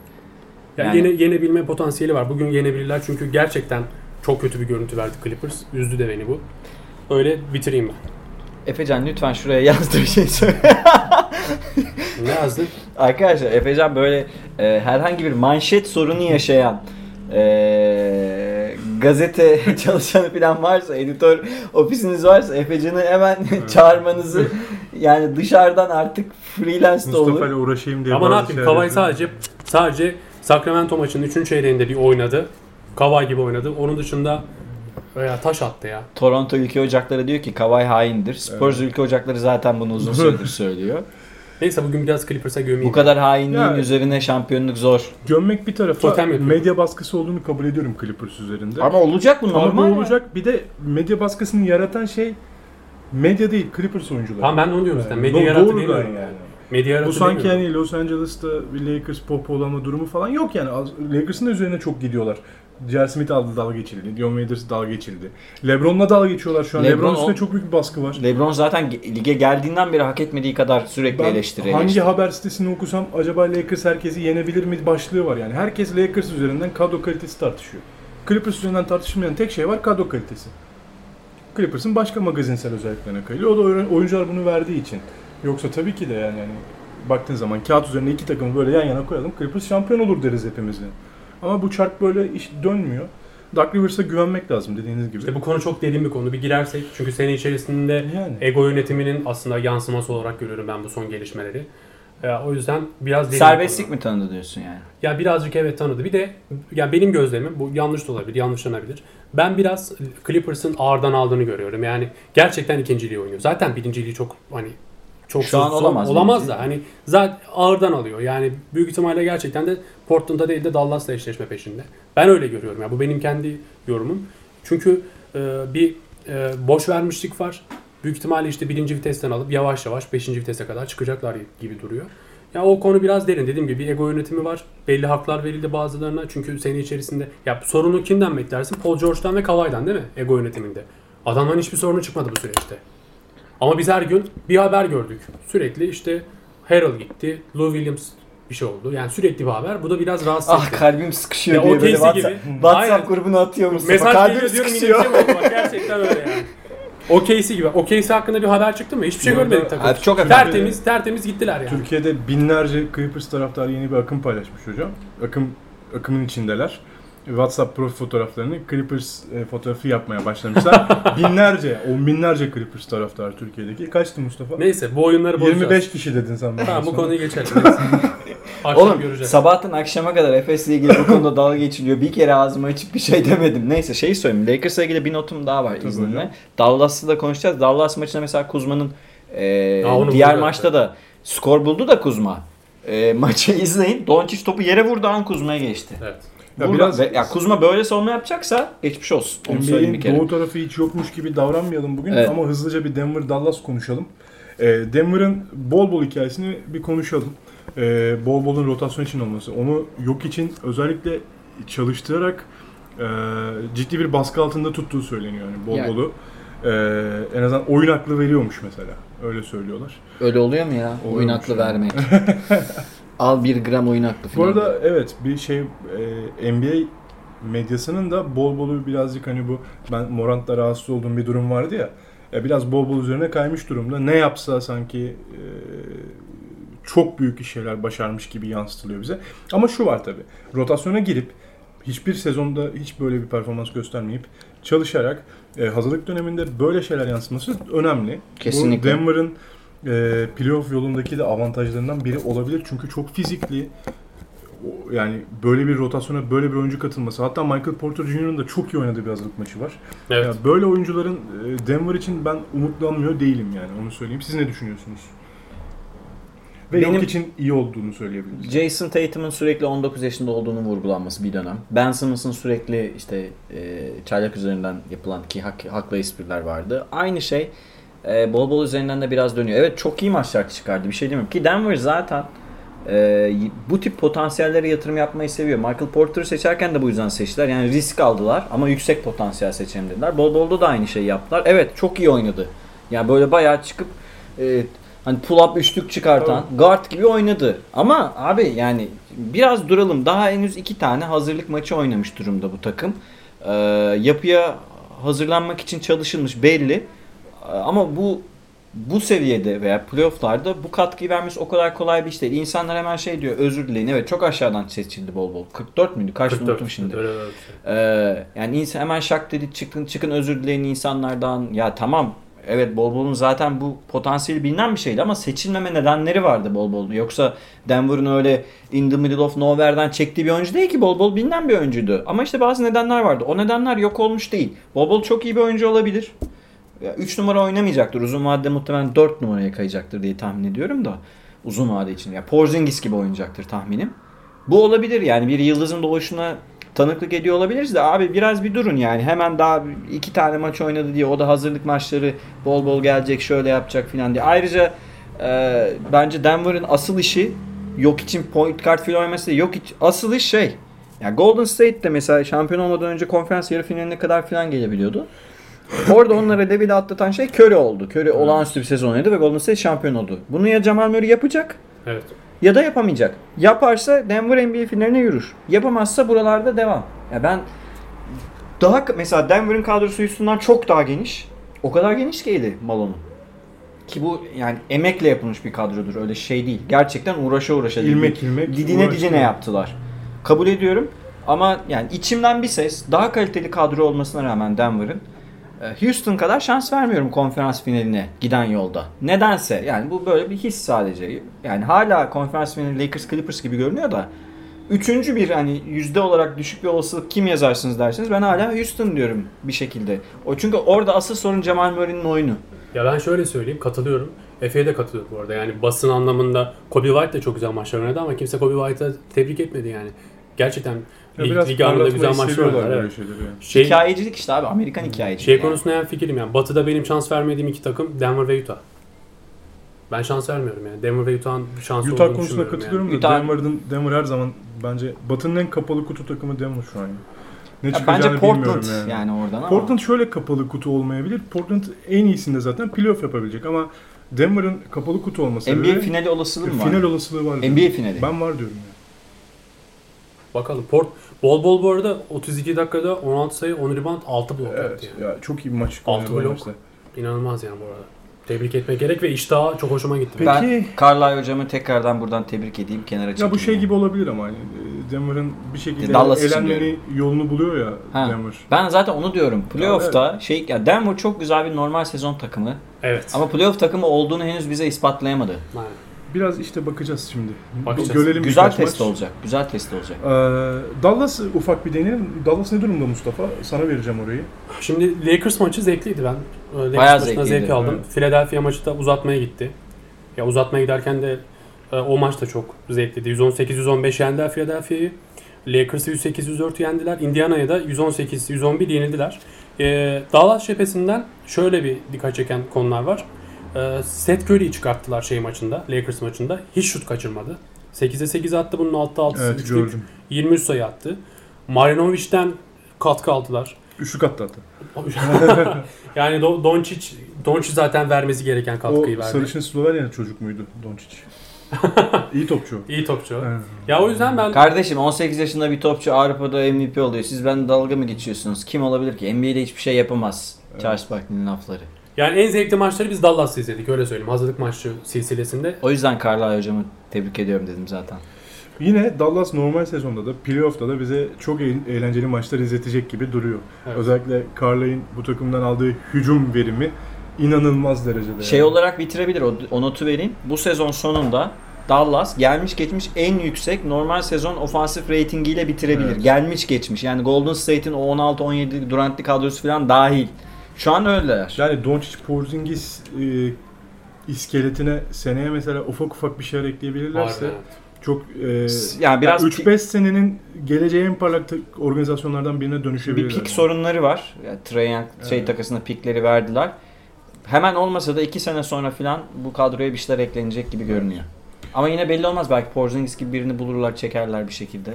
Yani, Yani- yene, yenebilme potansiyeli var. Bugün yenebilirler çünkü gerçekten çok kötü bir görüntü verdi Clippers. Üzdü de beni bu. Öyle bitireyim ben. Efecan lütfen şuraya yazdığı şey söyle. Ne yazdın? Arkadaşlar Efecan böyle e, herhangi bir manşet sorunu yaşayan e, gazete çalışanı falan varsa, editör ofisiniz varsa Efecan'ı hemen çağırmanızı yani dışarıdan artık freelance de Mustafa olur. ile uğraşayım diye Ama ne bazı yapayım? şeyler sadece sadece Sacramento maçının 3. çeyreğinde bir oynadı. Kawhi gibi oynadı. Onun dışında veya taş attı ya. Toronto Ülke Ocakları diyor ki Kawhi haindir. Spurs Ülke Ocakları zaten bunu uzun süredir söylüyor. Neyse bugün biraz Clippers'a gömeyim. Bu kadar hainliğin Ya- üzerine şampiyonluk zor. Gömmek bir tarafa medya baskısı olduğunu kabul ediyorum Clippers üzerinde. Ama olacak bu Ama normal. bu ya. olacak. Bir de medya baskısını yaratan şey medya değil Clippers oyuncuları. Tamam ben onu diyorum zaten. Yani Medya yaratı doğrudan demiyorum yani. yani. Medya yaratı Bu sanki demiyorum. yani Los Angeles'ta bir Lakers popolama durumu falan yok yani. Lakers'ın da üzerine çok gidiyorlar. J.R. Smith aldı dalga geçildi. Dion Waiters dalga geçildi. LeBron'la dalga geçiyorlar şu an. LeBron LeBron, üstünde o- çok büyük bir baskı var. LeBron zaten ge- lige geldiğinden beri hak etmediği kadar sürekli Ben eleştiri hangi eleştiri. haber sitesini okusam acaba Lakers herkesi yenebilir mi başlığı var yani. Herkes Lakers üzerinden kadro kalitesi tartışıyor. Clippers üzerinden tartışılmayan tek şey var kadro kalitesi. Clippers'ın başka magazinsel özelliklerine kayıyor. O da oyun- oyuncular bunu verdiği için. Yoksa tabii ki de yani, yani baktığın zaman kağıt üzerine iki takımı böyle yan yana koyalım. Clippers şampiyon olur deriz hepimiz. Ama bu çark böyle iş dönmüyor. Doug Rivers'a güvenmek lazım dediğiniz gibi. İşte bu konu çok derin bir konu. Bir girersek çünkü sene içerisinde Yani. ego yönetiminin aslında yansıması olarak görüyorum ben bu son gelişmeleri. Ee, o yüzden biraz derin bir Serbestlik konu. mi tanıdı diyorsun yani? Ya birazcık evet tanıdı. Bir de ya benim gözlemim bu yanlış da olabilir, yanlışlanabilir. Ben biraz Clippers'ın ağırdan aldığını görüyorum. Yani gerçekten ikinciliği oynuyor. Zaten birinciliği çok hani çok Şu an olamaz Olamaz da hani zaten ağırdan alıyor. Yani büyük ihtimalle gerçekten de Portland'da değil de Dallas'la eşleşme peşinde. Ben öyle görüyorum. Ya bu benim kendi yorumum. Çünkü e, bir e, boş vermişlik var. Büyük ihtimalle işte birinci vitesten alıp yavaş yavaş beşinci vitese kadar çıkacaklar gibi duruyor. Ya o konu biraz derin. Dediğim gibi ego yönetimi var. Belli haklar verildi bazılarına. Çünkü sene içerisinde ya sorunu kimden beklersin? Paul George'dan ve Kawhi'den değil mi? Ego yönetiminde. Adamların hiçbir sorunu çıkmadı bu süreçte. Ama biz her gün bir haber gördük. Sürekli işte Harrell gitti, Lou Williams bir şey oldu. Yani sürekli bir haber. Bu da biraz rahatsız Ah kalbim sıkışıyor Ya diye böyle WhatsApp, gibi. WhatsApp Aynen. grubuna atıyor Mustafa. Mesaj kalbim diyorum yine bir sıkışıyor. Bak gerçekten öyle yani. O case'i gibi. O case hakkında bir haber çıktı mı? Hiçbir şey görmedik takım. Abi çok tertemiz, tertemiz gittiler yani. Türkiye'de binlerce Clippers taraftarı yeni bir akım paylaşmış hocam. Akım akımın içindeler. WhatsApp profil fotoğraflarını Clippers e, fotoğrafı yapmaya başlamışlar. binlerce, on binlerce Clippers taraftarı Türkiye'deki. Kaçtı Mustafa? Neyse bu oyunları bozacağız. 25 kişi dedin sen bana. Tamam bu konuyu geçelim. Akşam Oğlum göreceğiz. sabahtan akşama kadar Efes'le ilgili bu konuda dalga geçiliyor. Bir kere ağzımı açıp bir şey demedim. Neyse şey söyleyeyim. Lakers'la ilgili bir notum daha var Tabii izninle. hocam. Dallas'ı da konuşacağız. Dallas maçında mesela Kuzma'nın e, diğer maçta da skor buldu da Kuzma. E, maçı izleyin. Doncic topu yere vurdu an Kuzma'ya geçti. Evet. Ya Burada- biraz- ve- ya Kuzma böyle savunma yapacaksa geçmiş olsun. Onu söyleyeyim bir kere. doğu tarafı hiç yokmuş gibi davranmayalım bugün Evet. ama hızlıca bir Denver-Dallas konuşalım. Ee, Denver'ın bol bol hikayesini bir konuşalım. Ee, bol bolun rotasyon için olması. Onu yok için özellikle çalıştırarak e, ciddi bir baskı altında tuttuğu söyleniyor. Yani bol Yani- bolu. Ee, en azından oyun aklı veriyormuş mesela. Öyle söylüyorlar. Öyle oluyor mu ya? Oyun Oluyormuş aklı yani. vermek. Al bir gram oyun aklı Bu falan. arada evet bir şey e, NBA medyasının da bol bolu birazcık hani bu ben Morant'la rahatsız olduğum bir durum vardı ya. ya biraz bol bol üzerine kaymış durumda. Ne yapsa sanki e, çok büyük şeyler başarmış gibi yansıtılıyor bize. Ama şu var tabi. Rotasyona girip hiçbir sezonda hiç böyle bir performans göstermeyip çalışarak e, hazırlık döneminde böyle şeyler yansıması önemli. Kesinlikle. Bu Denver'ın e, playoff yolundaki de avantajlarından biri olabilir. Çünkü çok fizikli. Yani böyle bir rotasyona böyle bir oyuncu katılması. Hatta Michael Porter Jr.'ın da çok iyi oynadığı bir hazırlık maçı var. Evet. Ya böyle oyuncuların e, Denver için ben umutlanmıyor değilim yani onu söyleyeyim. Siz ne düşünüyorsunuz? Ve Benim- yok için iyi olduğunu söyleyebiliriz. Jason Tatum'un sürekli 19 yaşında olduğunu vurgulanması bir dönem. Ben Simmons'ın sürekli işte e, çaylak üzerinden yapılan ki hak, haklı espriler vardı. Aynı şey e, bol bol üzerinden de biraz dönüyor. Evet çok iyi maçlar çıkardı bir şey demiyorum. Ki Denver zaten e, bu tip potansiyellere yatırım yapmayı seviyor. Michael Porter'ı seçerken de bu yüzden seçtiler. Yani risk aldılar ama yüksek potansiyel seçelim dediler. Bol bolda da aynı şeyi yaptılar. Evet çok iyi oynadı. Yani böyle bayağı çıkıp e, hani pull up üçlük çıkartan guard gibi oynadı. Ama abi yani biraz duralım. Daha henüz iki tane hazırlık maçı oynamış durumda bu takım. Ee, yapıya hazırlanmak için çalışılmış belli. Ee, Ama bu bu seviyede veya playofflarda bu katkıyı vermesi o kadar kolay bir iş değil. İnsanlar hemen şey diyor özür dileyin. Evet çok aşağıdan seçildi bol bol. 44 müydü? Kaç 44 unuttum şimdi. Öyle öyle. Ee, yani insan hemen şak dedi çıkın çıkın özür dileyin insanlardan. Ya tamam evet Bol Bol'un zaten bu potansiyeli bilinen bir şeydi ama seçilmeme nedenleri vardı Bol Bol'un. Yoksa Denver'ın öyle in the middle of nowhere'den çektiği bir oyuncu değil ki Bol Bol bilinen bir oyuncuydu. Ama işte bazı nedenler vardı. O nedenler yok olmuş değil. Bol Bol çok iyi bir oyuncu olabilir. 3 numara oynamayacaktır. Uzun vadede muhtemelen 4 numaraya kayacaktır diye tahmin ediyorum da. Uzun vade için. Ya Porzingis gibi oynayacaktır tahminim. Bu olabilir yani bir yıldızın doğuşuna tanıklık ediyor olabiliriz de abi biraz bir durun yani hemen daha iki tane maç oynadı diye o da hazırlık maçları bol bol gelecek şöyle yapacak filan diye. Ayrıca e, bence Denver'ın asıl işi yok için point guard filan oynaması değil. Yok iç, asıl iş şey. Yani Golden State de mesela şampiyon olmadan önce konferans yarı finaline kadar filan gelebiliyordu. Orada onlara devide atlatan şey Curry oldu. Curry olağanüstü bir sezon oynadı ve Golden State şampiyon oldu. Bunu ya Jamal Murray yapacak Evet. Ya da yapamayacak. Yaparsa Denver NBA finaline yürür. Yapamazsa buralarda devam. Ya ben daha mesela Denver'ın kadrosu üstünden çok daha geniş. O kadar geniş ki eli Malone'un. Ki bu yani emekle yapılmış bir kadrodur. Öyle şey değil. Gerçekten uğraşa uğraşa. İlmek ilmek Didine didine yaptılar. Kabul ediyorum. Ama yani içimden bir ses daha kaliteli kadro olmasına rağmen Denver'ın Houston kadar şans vermiyorum konferans finaline giden yolda. Nedense yani bu böyle bir his sadece. Yani hala konferans finali Lakers Clippers gibi görünüyor da üçüncü bir hani yüzde olarak düşük bir olasılık kim yazarsınız derseniz ben hala Houston diyorum bir şekilde. O çünkü orada asıl sorun Jamal Murray'nin oyunu. Ya ben şöyle söyleyeyim katılıyorum. Efe'ye de katılıyorum bu arada. Yani basın anlamında Kobe White de çok güzel maçlar oynadı ama kimse Kobe White'a tebrik etmedi yani. Gerçekten Ya lig, biraz lig anlamında güzel maçlar böyle Evet. şeyleri yani. Şey, Hikayecilik işte abi Amerikan hikayeciliği. şey yani. konusunda en fikrim yani. Batı'da benim şans vermediğim iki takım Denver ve Utah. Ben şans vermiyorum yani. Denver ve Utah'ın şansı Utah olduğunu konusunda katılıyorum yani. da Utah- Denver'ın Denver her zaman bence Batı'nın en kapalı kutu takımı Denver şu an. Ne Ya bence Portland yani. yani. oradan ama. Portland şöyle kapalı kutu olmayabilir. Portland en iyisinde zaten playoff yapabilecek ama Denver'ın kapalı kutu olması NBA finali olasılığı mı var? final olasılığı var. NBA finali. Ben var diyorum yani. Bakalım. Port, bol bol bu arada 32 dakikada 16 sayı 10 rebound 6 blok Evet. yaptı yani. Ya çok iyi bir maç. Altı oynadı o blok. maçta. İnanılmaz yani bu arada. Tebrik etmek gerek ve iştahı çok hoşuma gitti. Peki. Ben Carlisle hocamı tekrardan buradan tebrik edeyim kenara çekeyim. Ya bu şey yani. gibi olabilir ama hani e, Denver'ın bir şekilde Dallas için elenmenin yolunu buluyor ya Ha. Denver. Ben zaten onu diyorum. Playoff'ta şey ya Denver çok güzel bir normal sezon takımı Evet. ama playoff takımı olduğunu henüz bize ispatlayamadı. Aynen. Biraz işte bakacağız şimdi. Bakacağız. Görelim güzel test maç. olacak. Güzel test olacak. Ee, Dallas ufak bir deneyelim. Dallas ne durumda Mustafa? Sana vereceğim orayı. Şimdi Lakers maçı zevkliydi ben. e, Lakers Bayağı maçına zevkliydi, zevk aldım. evet. Philadelphia maçı da uzatmaya gitti. Ya uzatmaya giderken de e, o maç da çok zevkliydi. 118-115 yendiler Philadelphia'yı. Lakers'ı 108-104 yendiler. Indiana'ya da 118-111 yenildiler. E, Dallas cephesinden şöyle bir dikkat çeken konular var. E, Seth Curry'i çıkarttılar şey maçında, Lakers maçında. Hiç şut kaçırmadı. 8'e 8 attı bunun 6'a 6'sı Evet üçlük. gördüm. 23 sayı attı. Marinovic'den katkı aldılar. Üçlük attı hatta. yani Do- Doncic, Doncic zaten vermesi gereken O katkıyı verdi. sarışın Slovenya çocuk muydu Doncic? İyi topçu. İyi topçu. Evet. Ya o yüzden ben Kardeşim 18 yaşında bir topçu Avrupa'da MVP oluyor. Siz ben dalga mı geçiyorsunuz? Kim olabilir ki? NBA'de hiçbir şey yapamaz. Charles Barkley'nin lafları. Yani en zevkli maçları biz Dallas'ta izledik öyle söyleyeyim. Hazırlık maçı silsilesinde. O yüzden Carlisle hocamı tebrik ediyorum dedim zaten. Yine Dallas normal sezonda da playoff'ta da bize çok eğ- eğlenceli maçlar izletecek gibi duruyor. Evet. Özellikle Carlisle'in bu takımdan aldığı hücum verimi inanılmaz derecede. Şey yani. olarak bitirebilir. O, o notu vereyim. Bu sezon sonunda Dallas gelmiş geçmiş en yüksek normal sezon ofansif ratingiyle bitirebilir. Evet. Gelmiş geçmiş. Yani Golden State'in o 16-17 Durant'li kadrosu falan dahil. Şu an öyleler. Yani Doncic Porzingis e, iskeletine seneye mesela ufak ufak bir şeyler ekleyebilirlerse Var, evet. çok e, Yani biraz yani pi- 3-5 senenin geleceği en parlak organizasyonlardan birine bir dönüşebilirler. pik sorunları var. Yani Trae Young şey Evet. takasında pikleri verdiler. Hemen olmasa da 2 sene sonra falan bu kadroya bir şeyler eklenecek gibi görünüyor. Ama yine belli olmaz. Belki Porzingis gibi birini bulurlar, çekerler bir şekilde.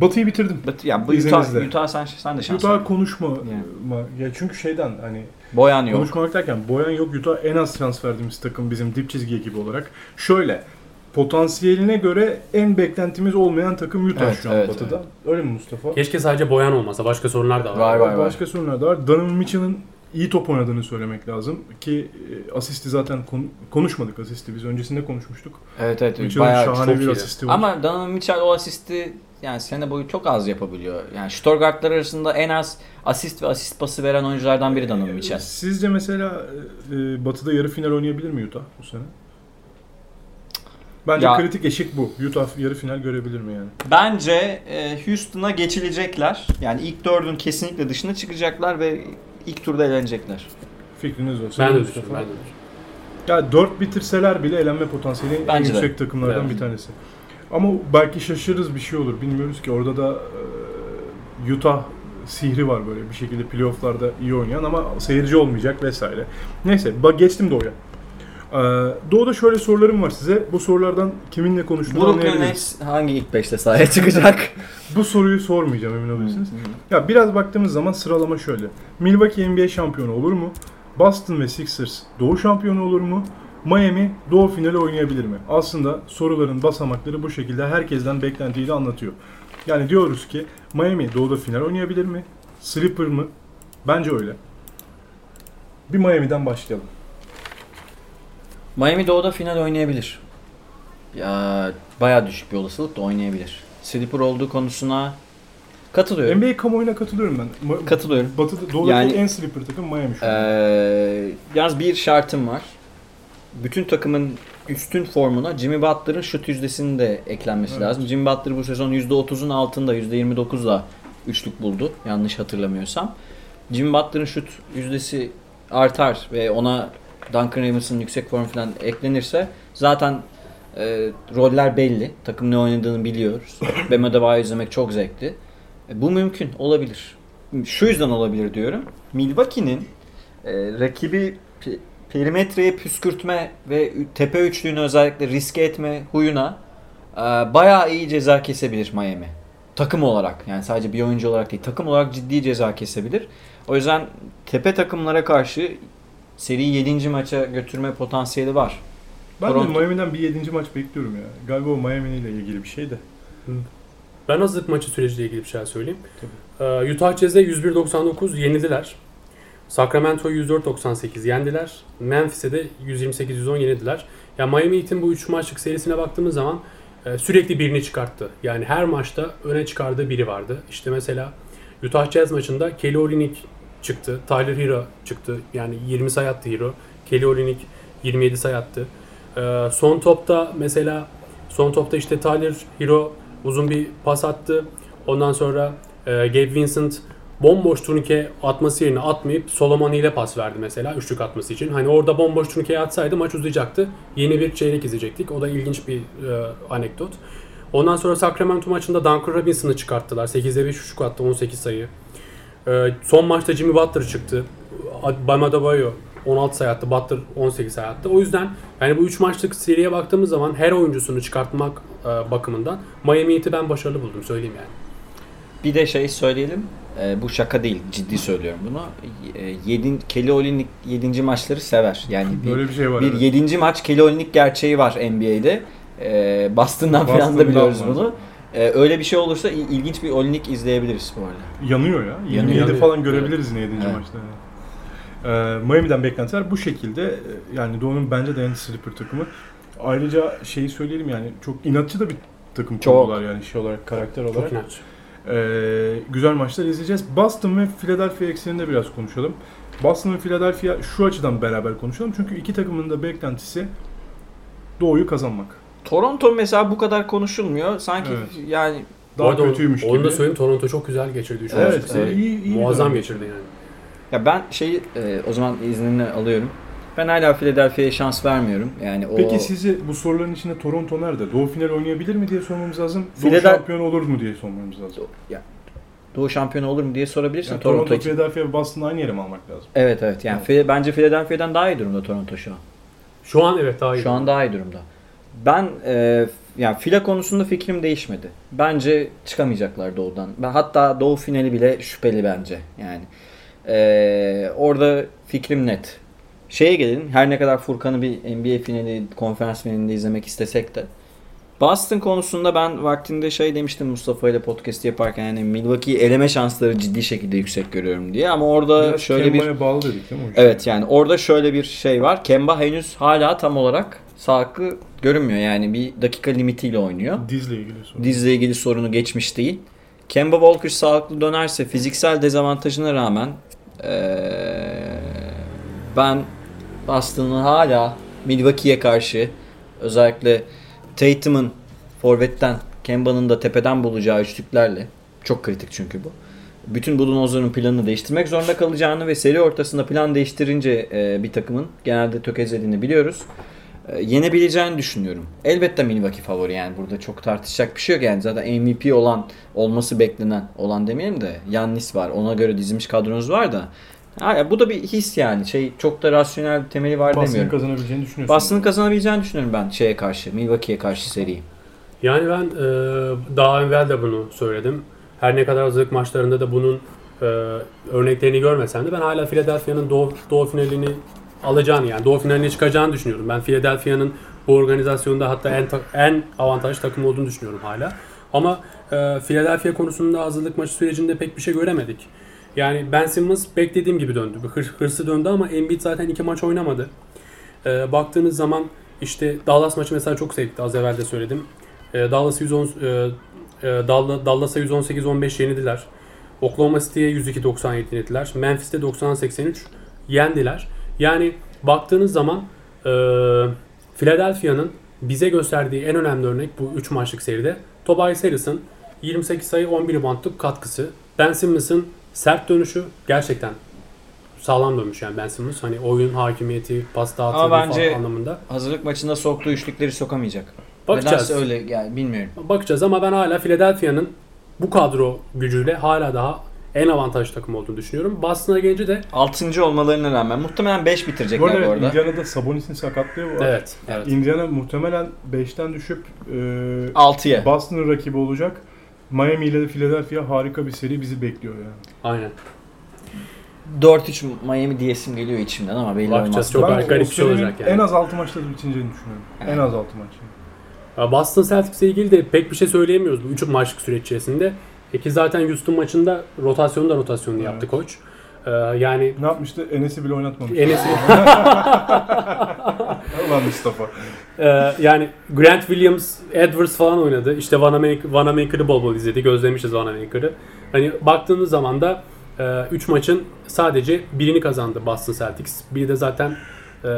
Batı'yı bitirdim. But, yani bu İzninizle. Utah, Utah sen, sen de şans Utah konuşma. Yani. Ya çünkü şeyden hani Boyan yok. konuşmamak derken Boyan yok Utah en az transfer verdiğimiz takım bizim dip çizgi ekibi olarak. Şöyle potansiyeline göre en beklentimiz olmayan takım Utah Evet, şu an evet, Batı'da. Öyle mi Mustafa? Keşke sadece boyan olmasa. Başka sorunlar da var. Var, var, var. Başka sorunlar da var. Donovan Mitchell'ın iyi top oynadığını söylemek lazım ki e, asisti zaten kon- konuşmadık asisti biz öncesinde konuşmuştuk. Evet evet Mitchell'ın bayağı şahane çok bir iyi. asisti var. Ama Donovan Mitchell o asisti yani sene boyu çok az yapabiliyor. Yani Stuttgart'lar arasında en az asist ve asist pası veren oyunculardan biri Donovan Mitchell. Sizce mesela e, Batı'da yarı final oynayabilir mi Utah bu sene? Bence Ya- kritik eşik bu. Utah yarı final görebilir mi yani? Bence e, Houston'a geçilecekler. Yani ilk dördün kesinlikle dışına çıkacaklar ve ilk turda eğlenecekler. Fikriniz olsa. Ben de düşünüyorum. De. Ya 4 bitirseler bile elenme potansiyeli en Bence de. yüksek takımlardan Evet. bir tanesi. Ama belki şaşırırız bir şey olur. Bilmiyoruz ki orada da e, Utah sihri var böyle bir şekilde playofflarda iyi oynayan ama seyirci olmayacak vesaire. Neyse bak geçtim Doğu'ya. Ee, Doğu'da şöyle sorularım var size. Bu sorulardan kiminle konuştuğunu Brooklyn. Nets hangi ilk beşte sahaya çıkacak? Bu soruyu sormayacağım emin olabilirsiniz. Ya biraz baktığımız zaman sıralama şöyle. Milwaukee NBA şampiyonu olur mu? Boston ve Sixers Doğu şampiyonu olur mu? Miami Doğu finali oynayabilir mi? Aslında soruların basamakları bu şekilde herkesten beklentiyi de anlatıyor. Yani diyoruz ki Miami Doğu'da final oynayabilir mi? Slipper mı? Bence öyle. Bir Miami'den başlayalım. Miami Doğu'da final oynayabilir. Ya bayağı düşük bir olasılık da oynayabilir. Slipper olduğu konusuna katılıyorum. NBA kamuoyuna katılıyorum ben. Ma- Katılıyorum. Batı'da, Doğu'daki Yani- en slipper takım Miami şu an. Ee, yalnız bir şartım var. Bütün takımın üstün formuna Jimmy Butler'ın şut yüzdesinin de eklenmesi Evet. lazım. Jimmy Butler bu sezon %30'un altında %29'la üçlük buldu. Yanlış hatırlamıyorsam. Jimmy Butler'ın şut yüzdesi artar ve ona Duncan Robinson'ın yüksek form falan eklenirse zaten e, roller belli. Takım ne oynadığını biliyoruz. Bam Adebayo izlemek çok zevkli. E, bu mümkün. Olabilir. Şu yüzden olabilir diyorum. Milwaukee'nin e, rakibi perimetreye püskürtme ve tepe üçlüğünü özellikle riske etme huyuna e, bayağı iyi ceza kesebilir Miami. Takım olarak yani sadece bir oyuncu olarak değil takım olarak ciddi ceza kesebilir. O yüzden tepe takımlara karşı seriyi 7. maça götürme potansiyeli var. Ben de Toronto- Miami'den bir 7. maç bekliyorum ya. Galiba o Miami ile ilgili bir şey de. Ben hazırlık maçı süreciyle ilgili bir şey söyleyeyim. Ee, Utah Jazz'e 101-99 yenildiler. Sacramento'yu 104-98 yendiler. Memphis'e de 128-110 yenildiler. Ya Miami Heat'in bu 3 maçlık serisine baktığımız zaman e, sürekli birini çıkarttı. Yani her maçta öne çıkardığı biri vardı. İşte mesela Utah Jazz maçında Kelly Olynyk çıktı. Tyler Hero çıktı. Yani 20 sayı attı Hero. Kelly Olynyk 27 sayı attı. Ee, son topta mesela son topta işte Tyler Hero uzun bir pas attı. Ondan sonra e, Gabe Vincent bomboş turnike atması yerine atmayıp Solomon ile pas verdi mesela üçlük atması için. Hani orada bomboş turnikeyi atsaydı maç uzayacaktı. Yeni bir çeyrek izleyecektik. O da ilginç bir e, anekdot. Ondan sonra Sacramento maçında Duncan Robinson'ı çıkarttılar. 8'de 5 üçlük attı 18 sayı. E, son maçta Jimmy Butler çıktı. Bam Adebayo 16 sayı attı. Butler 18 sayı attı. O yüzden yani bu 3 maçlık seriye baktığımız zaman her oyuncusunu çıkartmak e, bakımından Miami Heat'i ben başarılı buldum söyleyeyim yani. Bir de şey söyleyelim. e, bu şaka değil. Ciddi söylüyorum bunu. E, yedin, Kelly Olynyk 7. maçları sever. Yani bir, Böyle bir şey var. bir evet. 7. maç Kelly Olynyk gerçeği var NBA'de. E, Boston'dan falan da Boston'dan biliyoruz var. bunu. E, öyle bir şey olursa il- ilginç bir Olynyk izleyebiliriz bu arada. Yanıyor ya. 27 Yanıyor. falan görebiliriz yine 7. Evet. maçta. Ee, Miami'den beklentiler bu şekilde. Ee, Yani Doğu'nun bence de en sleeper takımı. Ayrıca şeyi söyleyelim yani çok inatçı da bir takım Çok. kurdular yani şey olarak, karakter olarak. Çok inanç. Ee, güzel maçlar izleyeceğiz. Boston ve Philadelphia ekseninde biraz konuşalım. Boston ve Philadelphia şu açıdan beraber konuşalım. Çünkü iki takımın da beklentisi Doğu'yu kazanmak. Toronto mesela bu kadar konuşulmuyor. Sanki Evet. yani Daha arada onu- kötüymüş Onu gibi. da söyleyeyim Toronto çok güzel geçirdi. Şu Evet, evet. iyi, iyi Muazzam geçirdi yani. ya ben şeyi e, o zaman iznini alıyorum. Ben hala Philadelphia'ya şans vermiyorum. Yani o Peki sizi bu soruların içinde Toronto nerede? Doğu final oynayabilir mi diye sormamız lazım. Doğu Philadel- şampiyon olur mu diye sormamız lazım. ya, Doğu şampiyonu olur mu diye sorabilirsin Yani Toronto, Toronto, için. Philadelphia ve Boston'ı aynı yere mi almak lazım? Evet evet. Yani Phil- bence Philadelphia'dan daha iyi durumda Toronto şu an. Şu an evet daha iyi. Şu an daha iyi durumda. Ben e, yani fila konusunda fikrim değişmedi. Bence çıkamayacaklar Doğu'dan. Ben hatta Doğu finali bile şüpheli bence. Yani e, orada fikrim net. Şeye gelelim. Her ne kadar Furkan'ı bir NBA finali, konferans finalinde izlemek istesek de Boston konusunda ben vaktinde şey demiştim Mustafa ile podcast yaparken yani Milwaukee'yi eleme şansları ciddi şekilde yüksek görüyorum diye ama orada Biraz şöyle bir Kemba'ya bağlı dedik değil mi? Evet yani orada şöyle bir şey var. Kemba henüz hala tam olarak sağlıklı görünmüyor. Yani bir dakika limitiyle oynuyor. Dizle ilgili soru. Dizle ilgili sorunu geçmiş değil. Kemba Walker sağlıklı dönerse fiziksel dezavantajına rağmen eee, ben Boston'ın hala Milwaukee'ye karşı özellikle Tatum'un forvetten Kemba'nın da tepeden bulacağı üçlüklerle çok kritik çünkü bu. Bütün Budenholzer'ın planını değiştirmek zorunda kalacağını ve seri ortasında plan değiştirince e, bir takımın genelde tökezlediğini biliyoruz. E, yenebileceğini düşünüyorum. Elbette Milwaukee favori yani burada çok tartışacak bir şey yok yani zaten MVP olan olması beklenen olan demeyelim de Yannis var ona göre dizilmiş kadronuz var da ha, ya bu da bir his yani şey çok da rasyonel bir temeli var Boston'ın demiyorum. kazanabileceğini düşünüyorsun. Boston'ın kazanabileceğini düşünüyorum ben şeye karşı Milwaukee'ye karşı seriyi. Yani ben e, daha evvel de bunu söyledim. Her ne kadar hazırlık maçlarında da bunun e, örneklerini görmesem de ben hala Philadelphia'nın doğu, doğu finalini alacağını yani doğu finaline çıkacağını düşünüyorum. Ben Philadelphia'nın bu organizasyonda hatta en en avantajlı takım olduğunu düşünüyorum hala. Ama e, Philadelphia konusunda hazırlık maçı sürecinde pek bir şey göremedik. Yani Ben Simmons beklediğim gibi döndü. Hır- hırsı döndü ama Embiid zaten iki maç oynamadı. E, baktığınız zaman işte Dallas maçı mesela çok sevdi. Az evvel de söyledim. E, Dallas 110 e, Dall- Dallas'a 118-15 yenildiler. Oklahoma City'ye 102-97 yenildiler. Memphis'te 90-83 yendiler. Yani baktığınız zaman e, Philadelphia'nın bize gösterdiği en önemli örnek bu 3 maçlık seride Tobias Harris'ın 28 sayı 11 reboundluk katkısı. Ben Simmons'ın sert dönüşü gerçekten sağlam dönmüş yani Ben Simmons. Hani oyun hakimiyeti, pas dağıtımı Ama falan bence- anlamında. Hazırlık maçında soktuğu üçlükleri sokamayacak. Bakacağız. Nedense öyle yani bilmiyorum. Bakacağız ama ben hala Philadelphia'nın bu kadro gücüyle hala daha en avantajlı takım olduğunu düşünüyorum. Boston'a gelince de 6. olmalarına rağmen muhtemelen 5 Bu bitirecekler arada bu arada. Indiana'da Sabonis'in sakatlığı var. evet. Evet. Indiana muhtemelen 5'ten düşüp e, 6'ya. Boston'ın rakibi olacak. Miami ile de Philadelphia harika bir seri bizi bekliyor yani. Aynen. 4-3 Miami diyesim geliyor içimden ama belli Bakacağız. olmaz. Çok Ben garip bir şey olacak yani. En az 6 maçta bitineceğini düşünüyorum. En Evet. az 6 maç. Boston Celtics'le ilgili de pek bir şey söyleyemiyoruz bu 3 maçlık süreç içerisinde. E ki zaten Houston maçında rotasyonu da rotasyonunu Evet. yaptı koç. Ee, yani Ne yapmıştı? Enes'i bile oynatmamış. Enes'i Ulan Mustafa. Ee, yani Grant Williams, Edwards falan oynadı. İşte Vanamaker, Vanamaker'ı bol bol izledi. Gözlemişiz Vanamaker'ı. Hani baktığınız zaman da 3 maçın sadece birini kazandı Boston Celtics. Biri de zaten e,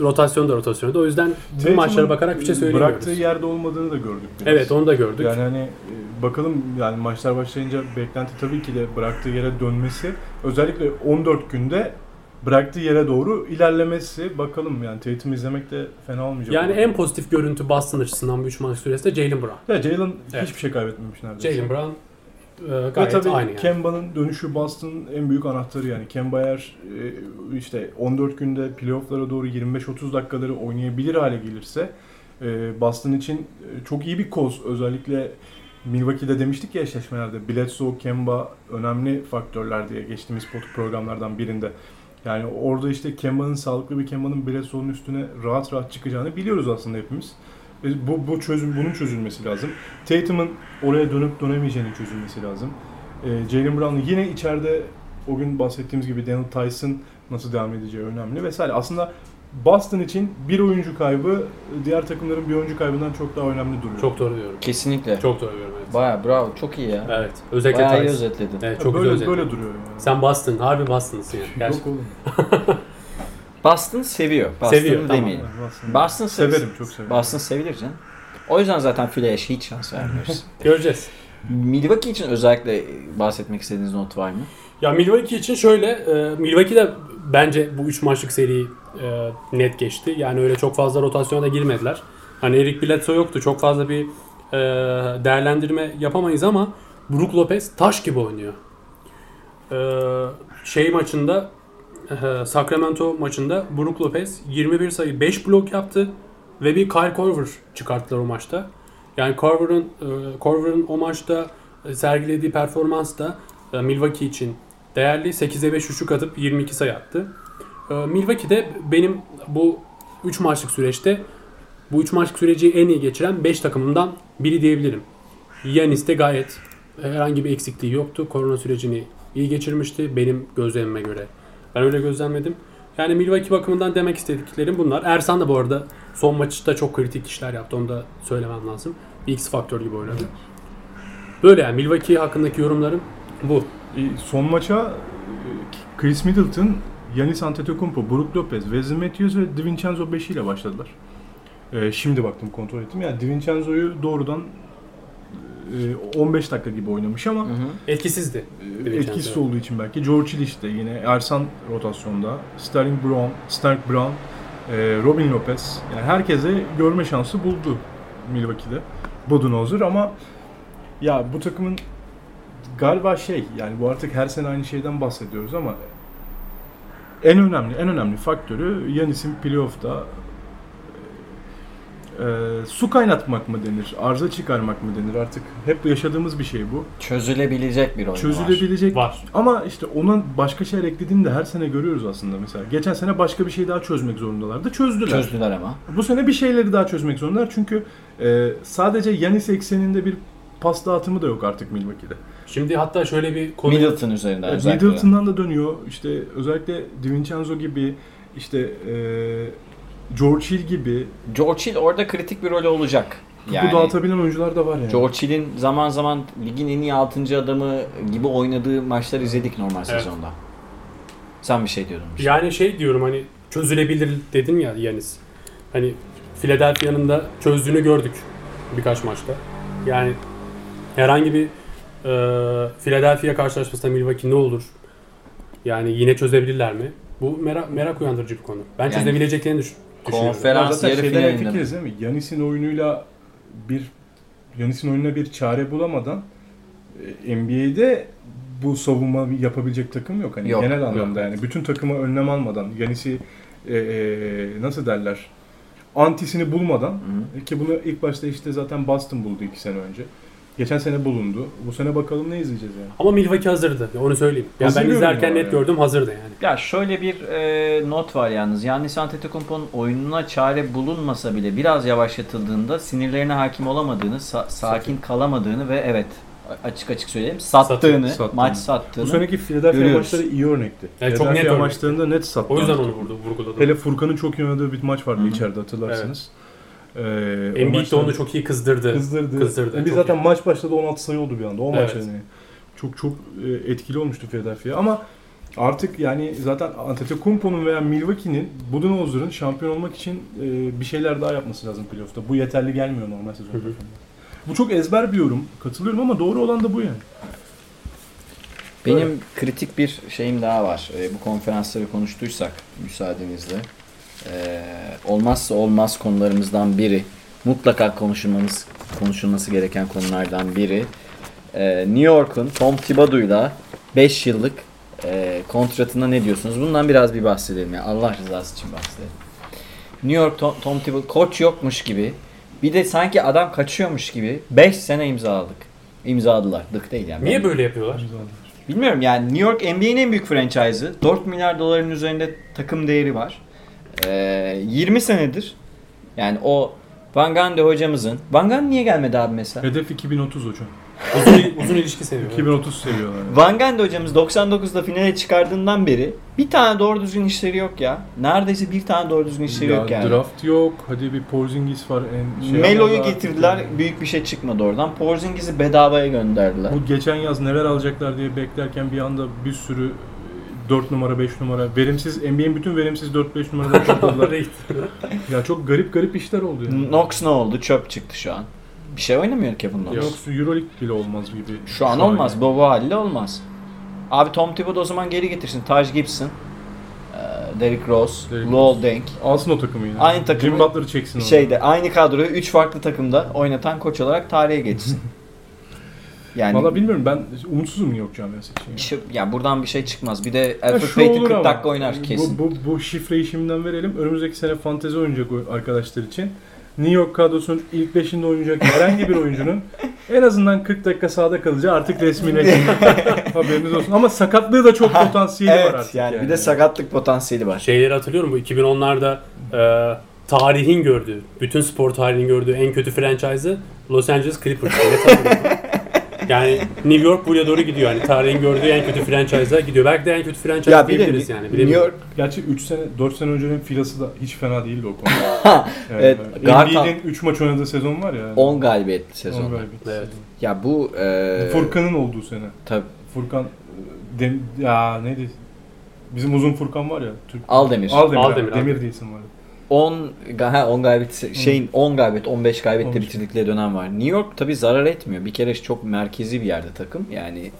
rotasyon da rotasyonu da. O yüzden bu maçlara bakarak bir şey söyleyemiyoruz. Bıraktığı yerde olmadığını da gördük. biraz. Evet onu da gördük. Yani hani e, bakalım yani maçlar başlayınca beklenti tabii ki de bıraktığı yere dönmesi. Özellikle 14 günde bıraktığı yere doğru ilerlemesi. Bakalım yani Tatum izlemek de fena olmayacak. yani en pozitif görüntü Boston açısından bu 3 maç süresinde Jalen Brown. ya Jalen Evet. hiçbir şey kaybetmemiş neredeyse. Jalen Brown e, Ve gayet tabii aynı yani. Kemba'nın dönüşü Boston'ın en büyük anahtarı yani. Kemba eğer e, işte 14 günde playoff'lara doğru 25-30 dakikaları oynayabilir hale gelirse e, Boston için e, çok iyi bir koz. Özellikle Milwaukee'de demiştik ya eşleşmelerde Bledsoe, Kemba önemli faktörler diye geçtiğimiz programlardan birinde. Yani orada işte Kemba'nın sağlıklı bir Kemba'nın Bledsoe'nun üstüne rahat rahat çıkacağını biliyoruz aslında hepimiz. Ve bu, bu çözüm, bunun çözülmesi lazım. Tatum'un oraya dönüp dönemeyeceğinin çözülmesi lazım. Ee, Jalen Brown'un yine içeride o gün bahsettiğimiz gibi Daniel Tyson nasıl devam edeceği önemli vesaire. Aslında Boston için bir oyuncu kaybı diğer takımların bir oyuncu kaybından çok daha önemli duruyor. Çok doğru diyorum. Kesinlikle. Çok doğru diyorum evet. Baya bravo. Çok iyi ya. Evet. Özellikle Bayağı iyi Tyson. özetledin. Evet çok böyle, güzel böyle özetledin. duruyor yani. Sen Boston, harbi Boston'sın yani. Gerçekten. Yok oğlum. Boston seviyor. Boston'ı Seviyor, tamam. demeyelim. Boston. Boston sev- Severim, çok severim. Boston sevilir canım. O yüzden zaten Philea'ya hiç şans vermiyoruz. Göreceğiz. Milwaukee için özellikle bahsetmek istediğiniz not var mı? Ya Milwaukee için şöyle, e, Milwaukee de bence bu 3 maçlık seriyi e, net geçti. Yani öyle çok fazla rotasyona da girmediler. Hani Eric Bledsoe yoktu. Çok fazla bir e, değerlendirme yapamayız ama Brook Lopez taş gibi oynuyor. E, şey maçında e, Sacramento maçında Brook Lopez 21 sayı 5 blok yaptı ve bir Kyle Korver çıkarttılar o maçta. Yani Korver'ın e, Korver'ın o maçta sergilediği performans da e, Milwaukee için değerli. 8'e 5 üçlük atıp 22 sayı attı. E, Milwaukee'de benim bu 3 maçlık süreçte bu 3 maçlık süreci en iyi geçiren 5 takımından biri diyebilirim. Yanis de gayet herhangi bir eksikliği yoktu. Korona sürecini iyi geçirmişti benim gözlemime göre. Ben öyle gözlemledim. Yani Milwaukee bakımından demek istediklerim bunlar. Ersan da bu arada son maçta çok kritik işler yaptı. Onu da söylemem lazım. Bir X faktör gibi oynadı. Böyle yani Milwaukee hakkındaki yorumlarım bu. E, Son maça e, Chris Middleton, Yanis Antetokounmpo, Brook Lopez, Wesley Matthews ve DiVincenzo 5 ile başladılar. E, şimdi baktım kontrol ettim. Yani DiVincenzo'yu doğrudan e, 15 dakika gibi oynamış ama Etkisizdi. e, DiVincenzo. etkisiz olduğu için belki. George Hill işte yine Ersan rotasyonda. Sterling Brown, Stark Brown, Robin Lopez. Yani herkese görme şansı buldu Milwaukee'de. Budenholzer ama ya bu takımın galiba şey yani bu artık her sene aynı şeyden bahsediyoruz ama en önemli en önemli faktörü Yanis'in playoff'ta e, su kaynatmak mı denir, arıza çıkarmak mı denir artık hep yaşadığımız bir şey bu. Çözülebilecek bir oyun var. Çözülebilecek Var. ama işte ona başka şeyler eklediğini de her sene görüyoruz aslında mesela. Geçen sene başka bir şey daha çözmek zorundalardı. Çözdüler. Çözdüler ama. Bu sene bir şeyleri daha çözmek zorundalar çünkü e, sadece Yanis ekseninde bir pas dağıtımı da yok artık Milwaukee'de. Şimdi hatta şöyle bir konu Middleton üzerinden Evet, özellikle. Middleton'dan da dönüyor. İşte özellikle DiVincenzo gibi işte e, George Hill gibi George Hill orada kritik bir rol olacak. topu Yani dağıtabilen oyuncular da var yani. George Hill'in zaman zaman ligin en iyi 6. adamı gibi oynadığı maçlar izledik normal Evet. sezonda. Sen bir şey diyordun. şey. yani şey diyorum hani çözülebilir dedim ya Yanis. Hani Philadelphia'nın da çözdüğünü gördük birkaç maçta. Yani herhangi bir Philadelphia karşılaşmasında Milwaukee ne olur? Yani yine çözebilirler mi? Bu merak, merak uyandırıcı bir konu. Ben Yani çözebileceklerini düş- düşünüyorum. Konferans Zaten yarı finalinde. hemfikiriz değil mi? Yanis'in oyunuyla bir Yanis'in oyununa bir çare bulamadan e, NBA'de bu savunma yapabilecek takım yok. Hani Yok, genel yok. anlamda yani bütün takıma önlem almadan Yanis'i e, e, nasıl derler antisini bulmadan Hı. ki bunu ilk başta işte zaten Boston buldu iki sene önce. Geçen sene bulundu. Bu sene bakalım ne izleyeceğiz yani. Ama Milwaukee hazırdı. Onu söyleyeyim. Ya ben Hazırlıyorum izlerken net yani. gördüm hazırdı yani. Ya şöyle bir e, not var yalnız. Yannis Antetokounmpo'nun oyununa çare bulunmasa bile biraz yavaşlatıldığında sinirlerine hakim olamadığını, sa- sakin kalamadığını ve evet açık açık söyleyeyim sattığını, Sattığını. maç Bu sattığını. seneki Philadelphia görüyoruz. maçları iyi örnekti. Evet, çok net maçlarında net sattı. O yüzden onu vurdu, vurguladım. Hele Furkan'ın çok iyi oynadığı bir maç vardı Hı hı. içeride hatırlarsınız. Ee, Embiid de onu çok iyi kızdırdı. kızdırdı. Kızdırdı. Embiid zaten iyi. maç başladı 16 sayı oldu bir anda. O maç Evet. yani. Çok çok e, etkili olmuştu Philadelphia ama artık yani zaten Antetokounmpo'nun veya Milwaukee'nin Budenholzer'ın şampiyon olmak için e, bir şeyler daha yapması lazım playoff'ta. Bu yeterli gelmiyor normal sezon. Bu çok ezber bir yorum. Katılıyorum ama doğru olan da bu yani. Benim kritik bir şeyim daha var. E, bu konferansları konuştuysak müsaadenizle. E, olmazsa olmaz konularımızdan biri. Mutlaka konuşulmamız konuşulması gereken konulardan biri. E, New York'un Tom Thibodeau'yla 5 yıllık e, kontratına ne diyorsunuz? Bundan biraz bir bahsedelim ya. Allah rızası için bahsedelim. New York Tom, Tom Thibodeau koç yokmuş gibi bir de sanki adam kaçıyormuş gibi 5 sene imzaladık. İmzaladılar. Dık değil yani. Niye böyle yapıyorlar? Bilmiyorum yani New York NBA'nin en büyük franchise'ı. 4 milyar doların üzerinde takım değeri var. Ee, 20 senedir yani o Van Gundy hocamızın Van Gundy niye gelmedi abi mesela? Hedef 2030 hocam. Uzun, uzun ilişki seviyor. 2030 seviyorlar. yani. Van Gundy hocamız 99'da finale çıkardığından beri bir tane doğru düzgün işleri yok ya. Neredeyse bir tane doğru düzgün işleri Ya yok yani. Draft yok. Hadi bir Porzingis var. En şey Melo'yu getirdiler. artık- Büyük bir şey çıkmadı oradan. Porzingis'i bedavaya gönderdiler. Bu geçen yaz neler alacaklar diye beklerken bir anda bir sürü 4 numara 5 numara verimsiz NBA'in bütün verimsiz 4-5 numaraları topladılar. Ya çok garip garip işler oldu yani. Knox ne oldu? Çöp çıktı şu an. Bir şey oynamıyor Kevin Knox. Yok Euroleague bile olmaz gibi. Şu an olmaz. yani. Bu, haliyle olmaz. Abi Tom Thibodeau o zaman geri getirsin. Taj Gibson, e, Derrick Rose, Derrick Lowell Deng. Alsın o takımı yine. Aynı takımı- Jim Butler'ı çeksin orada. Şeyde aynı kadroyu 3 farklı takımda oynatan koç olarak tarihe geçsin. Yani Valla bilmiyorum ben umutsuzum New York camiası için. bir şey, ya buradan bir şey çıkmaz. Bir de Alfred Payton olur 40 ama, dakika oynar kesin. Bu, bu, bu şifreyi şimdiden verelim. Önümüzdeki sene fantezi oynayacak o arkadaşlar için. New York kadrosunun ilk beşinde oynayacak herhangi bir oyuncunun en azından 40 dakika sahada kalacağı artık resmileşti. Haberiniz olsun. Ama sakatlığı da çok potansiyeli var evet artık. yani, bir de sakatlık potansiyeli var. Şeyleri hatırlıyorum bu 2010'larda e, tarihin gördüğü, bütün spor tarihinin gördüğü en kötü franchise'ı Los Angeles Clippers. Yani New York buraya doğru gidiyor. Yani tarihin gördüğü en kötü franchise'a gidiyor. Belki de en kötü franchise Ya diyebiliriz yani. New. York Gerçi 3 sene 4 sene öncenin filası da hiç fena değildi o konuda. Evet, Gartan- NBA'nin 3 maç oynadığı sezon var ya. 10 galibiyetli On sezon. galibiyet Evet. sezon. Ya bu e, Furkan'ın olduğu sene. tabii Furkan Dem ya neydi? Bizim uzun Furkan var ya. Türk. Aldemir. Aldemir. Aldemir, Demir Aldemir. değilsin var. 10 ha 10 galibiyet şeyin 10 galibiyet 15 galibiyetle 15. bitirdikleri dönem var. New York tabi zarar etmiyor. Bir kere çok merkezi bir yerde takım. Yani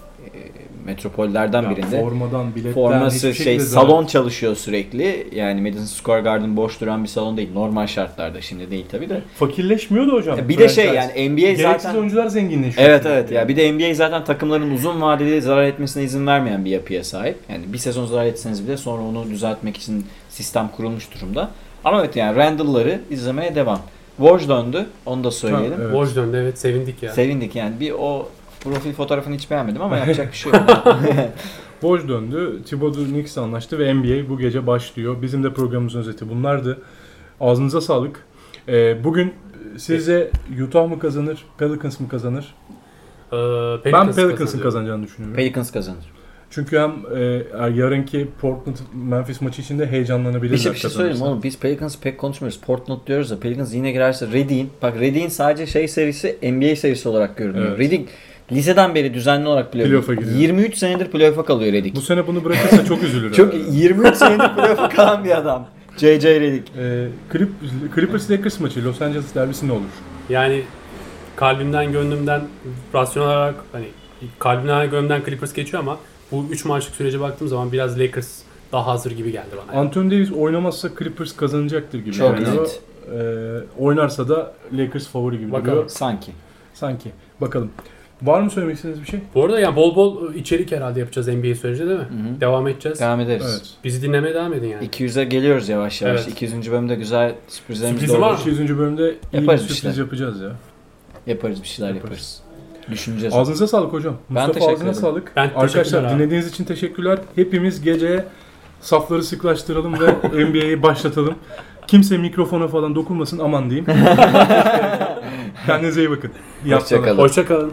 metropollerden Ya birinde. Formadan, biletten Forması şey salon çalışıyor sürekli. Yani Madison Square Garden boş duran bir salon değil. Normal şartlarda şimdi değil tabi de. Fakirleşmiyordu hocam. Bir de şey yani NBA Gereksiz zaten oyuncular zenginleşiyor. Evet evet ya bir de NBA zaten takımların uzun vadeli zarar etmesine izin vermeyen bir yapıya sahip. Yani bir sezon zarar etseniz bile sonra onu düzeltmek için sistem kurulmuş durumda. Ama evet yani Randall'ları izlemeye devam. Woj döndü onu da söyleyelim. Ha, evet. Woj döndü evet sevindik ya. Sevindik yani bir o profil fotoğrafını hiç beğenmedim ama yapacak bir şey yok. Boş döndü. Thibodeau Knicks anlaştı ve NBA bu gece başlıyor. Bizim de programımızın özeti bunlardı. Ağzınıza sağlık. Ee, bugün sizce Utah mı kazanır, Pelicans mı kazanır? Ee, ben Pelicans Pelicans'ın kazanacak. kazanacağını düşünüyorum. Pelicans kazanır. Çünkü hem e, yarınki Portland Memphis maçı için de heyecanlanabilirler. Bir şey, bir şey söyleyeyim oğlum biz Pelicans'ı pek konuşmuyoruz. Portland diyoruz da Pelicans yine girerse Redding. Bak Redding sadece şey serisi NBA serisi olarak görünüyor. Evet. Redding liseden beri düzenli olarak playoff. Playoff'a gidiyor. 23 senedir playoff'a kalıyor Redding. Bu sene bunu bırakırsa çok üzülür. Çok herhalde. 23 senedir playoff'a kalan bir adam. JJ Redick. Ee, Clip, Clippers Lakers maçı Los Angeles derbisi ne olur? Yani kalbimden gönlümden rasyonel olarak hani kalbimden gönlümden Clippers geçiyor ama bu 3 maçlık sürece baktığım zaman biraz Lakers daha hazır gibi geldi bana. Anthony Davis oynamazsa Clippers kazanacaktır gibi Çok geliyor. net. Ee, oynarsa da Lakers favori gibi Bakalım. duruyor. Sanki. Sanki. Bakalım. Var mı söylemek istediğiniz bir şey? Bu arada yani bol bol içerik herhalde yapacağız NBA sürecinde değil mi? Hı hı. Devam edeceğiz. Devam ederiz. Evet. Bizi dinlemeye devam edin yani. 200'e geliyoruz yavaş yavaş. Evet. 200. bölümde güzel sürprizlerimiz Sürprizi de var olur. mı? 200. bölümde iyi Yaparız bir sürpriz şeyler. yapacağız ya. Yaparız bir şeyler Yaparız. yaparız. Düşüneceğiz. Ağzınıza sağlık hocam. Ben Mustafa teşekkür ağzına ederim. sağlık. Ben Arkadaşlar abi. dinlediğiniz için teşekkürler. Hepimiz gece safları sıklaştıralım ve NBA'yi başlatalım. Kimse mikrofona falan dokunmasın aman diyeyim. Kendinize iyi bakın. İyi. Hoşçakalın. Hoşçakalın.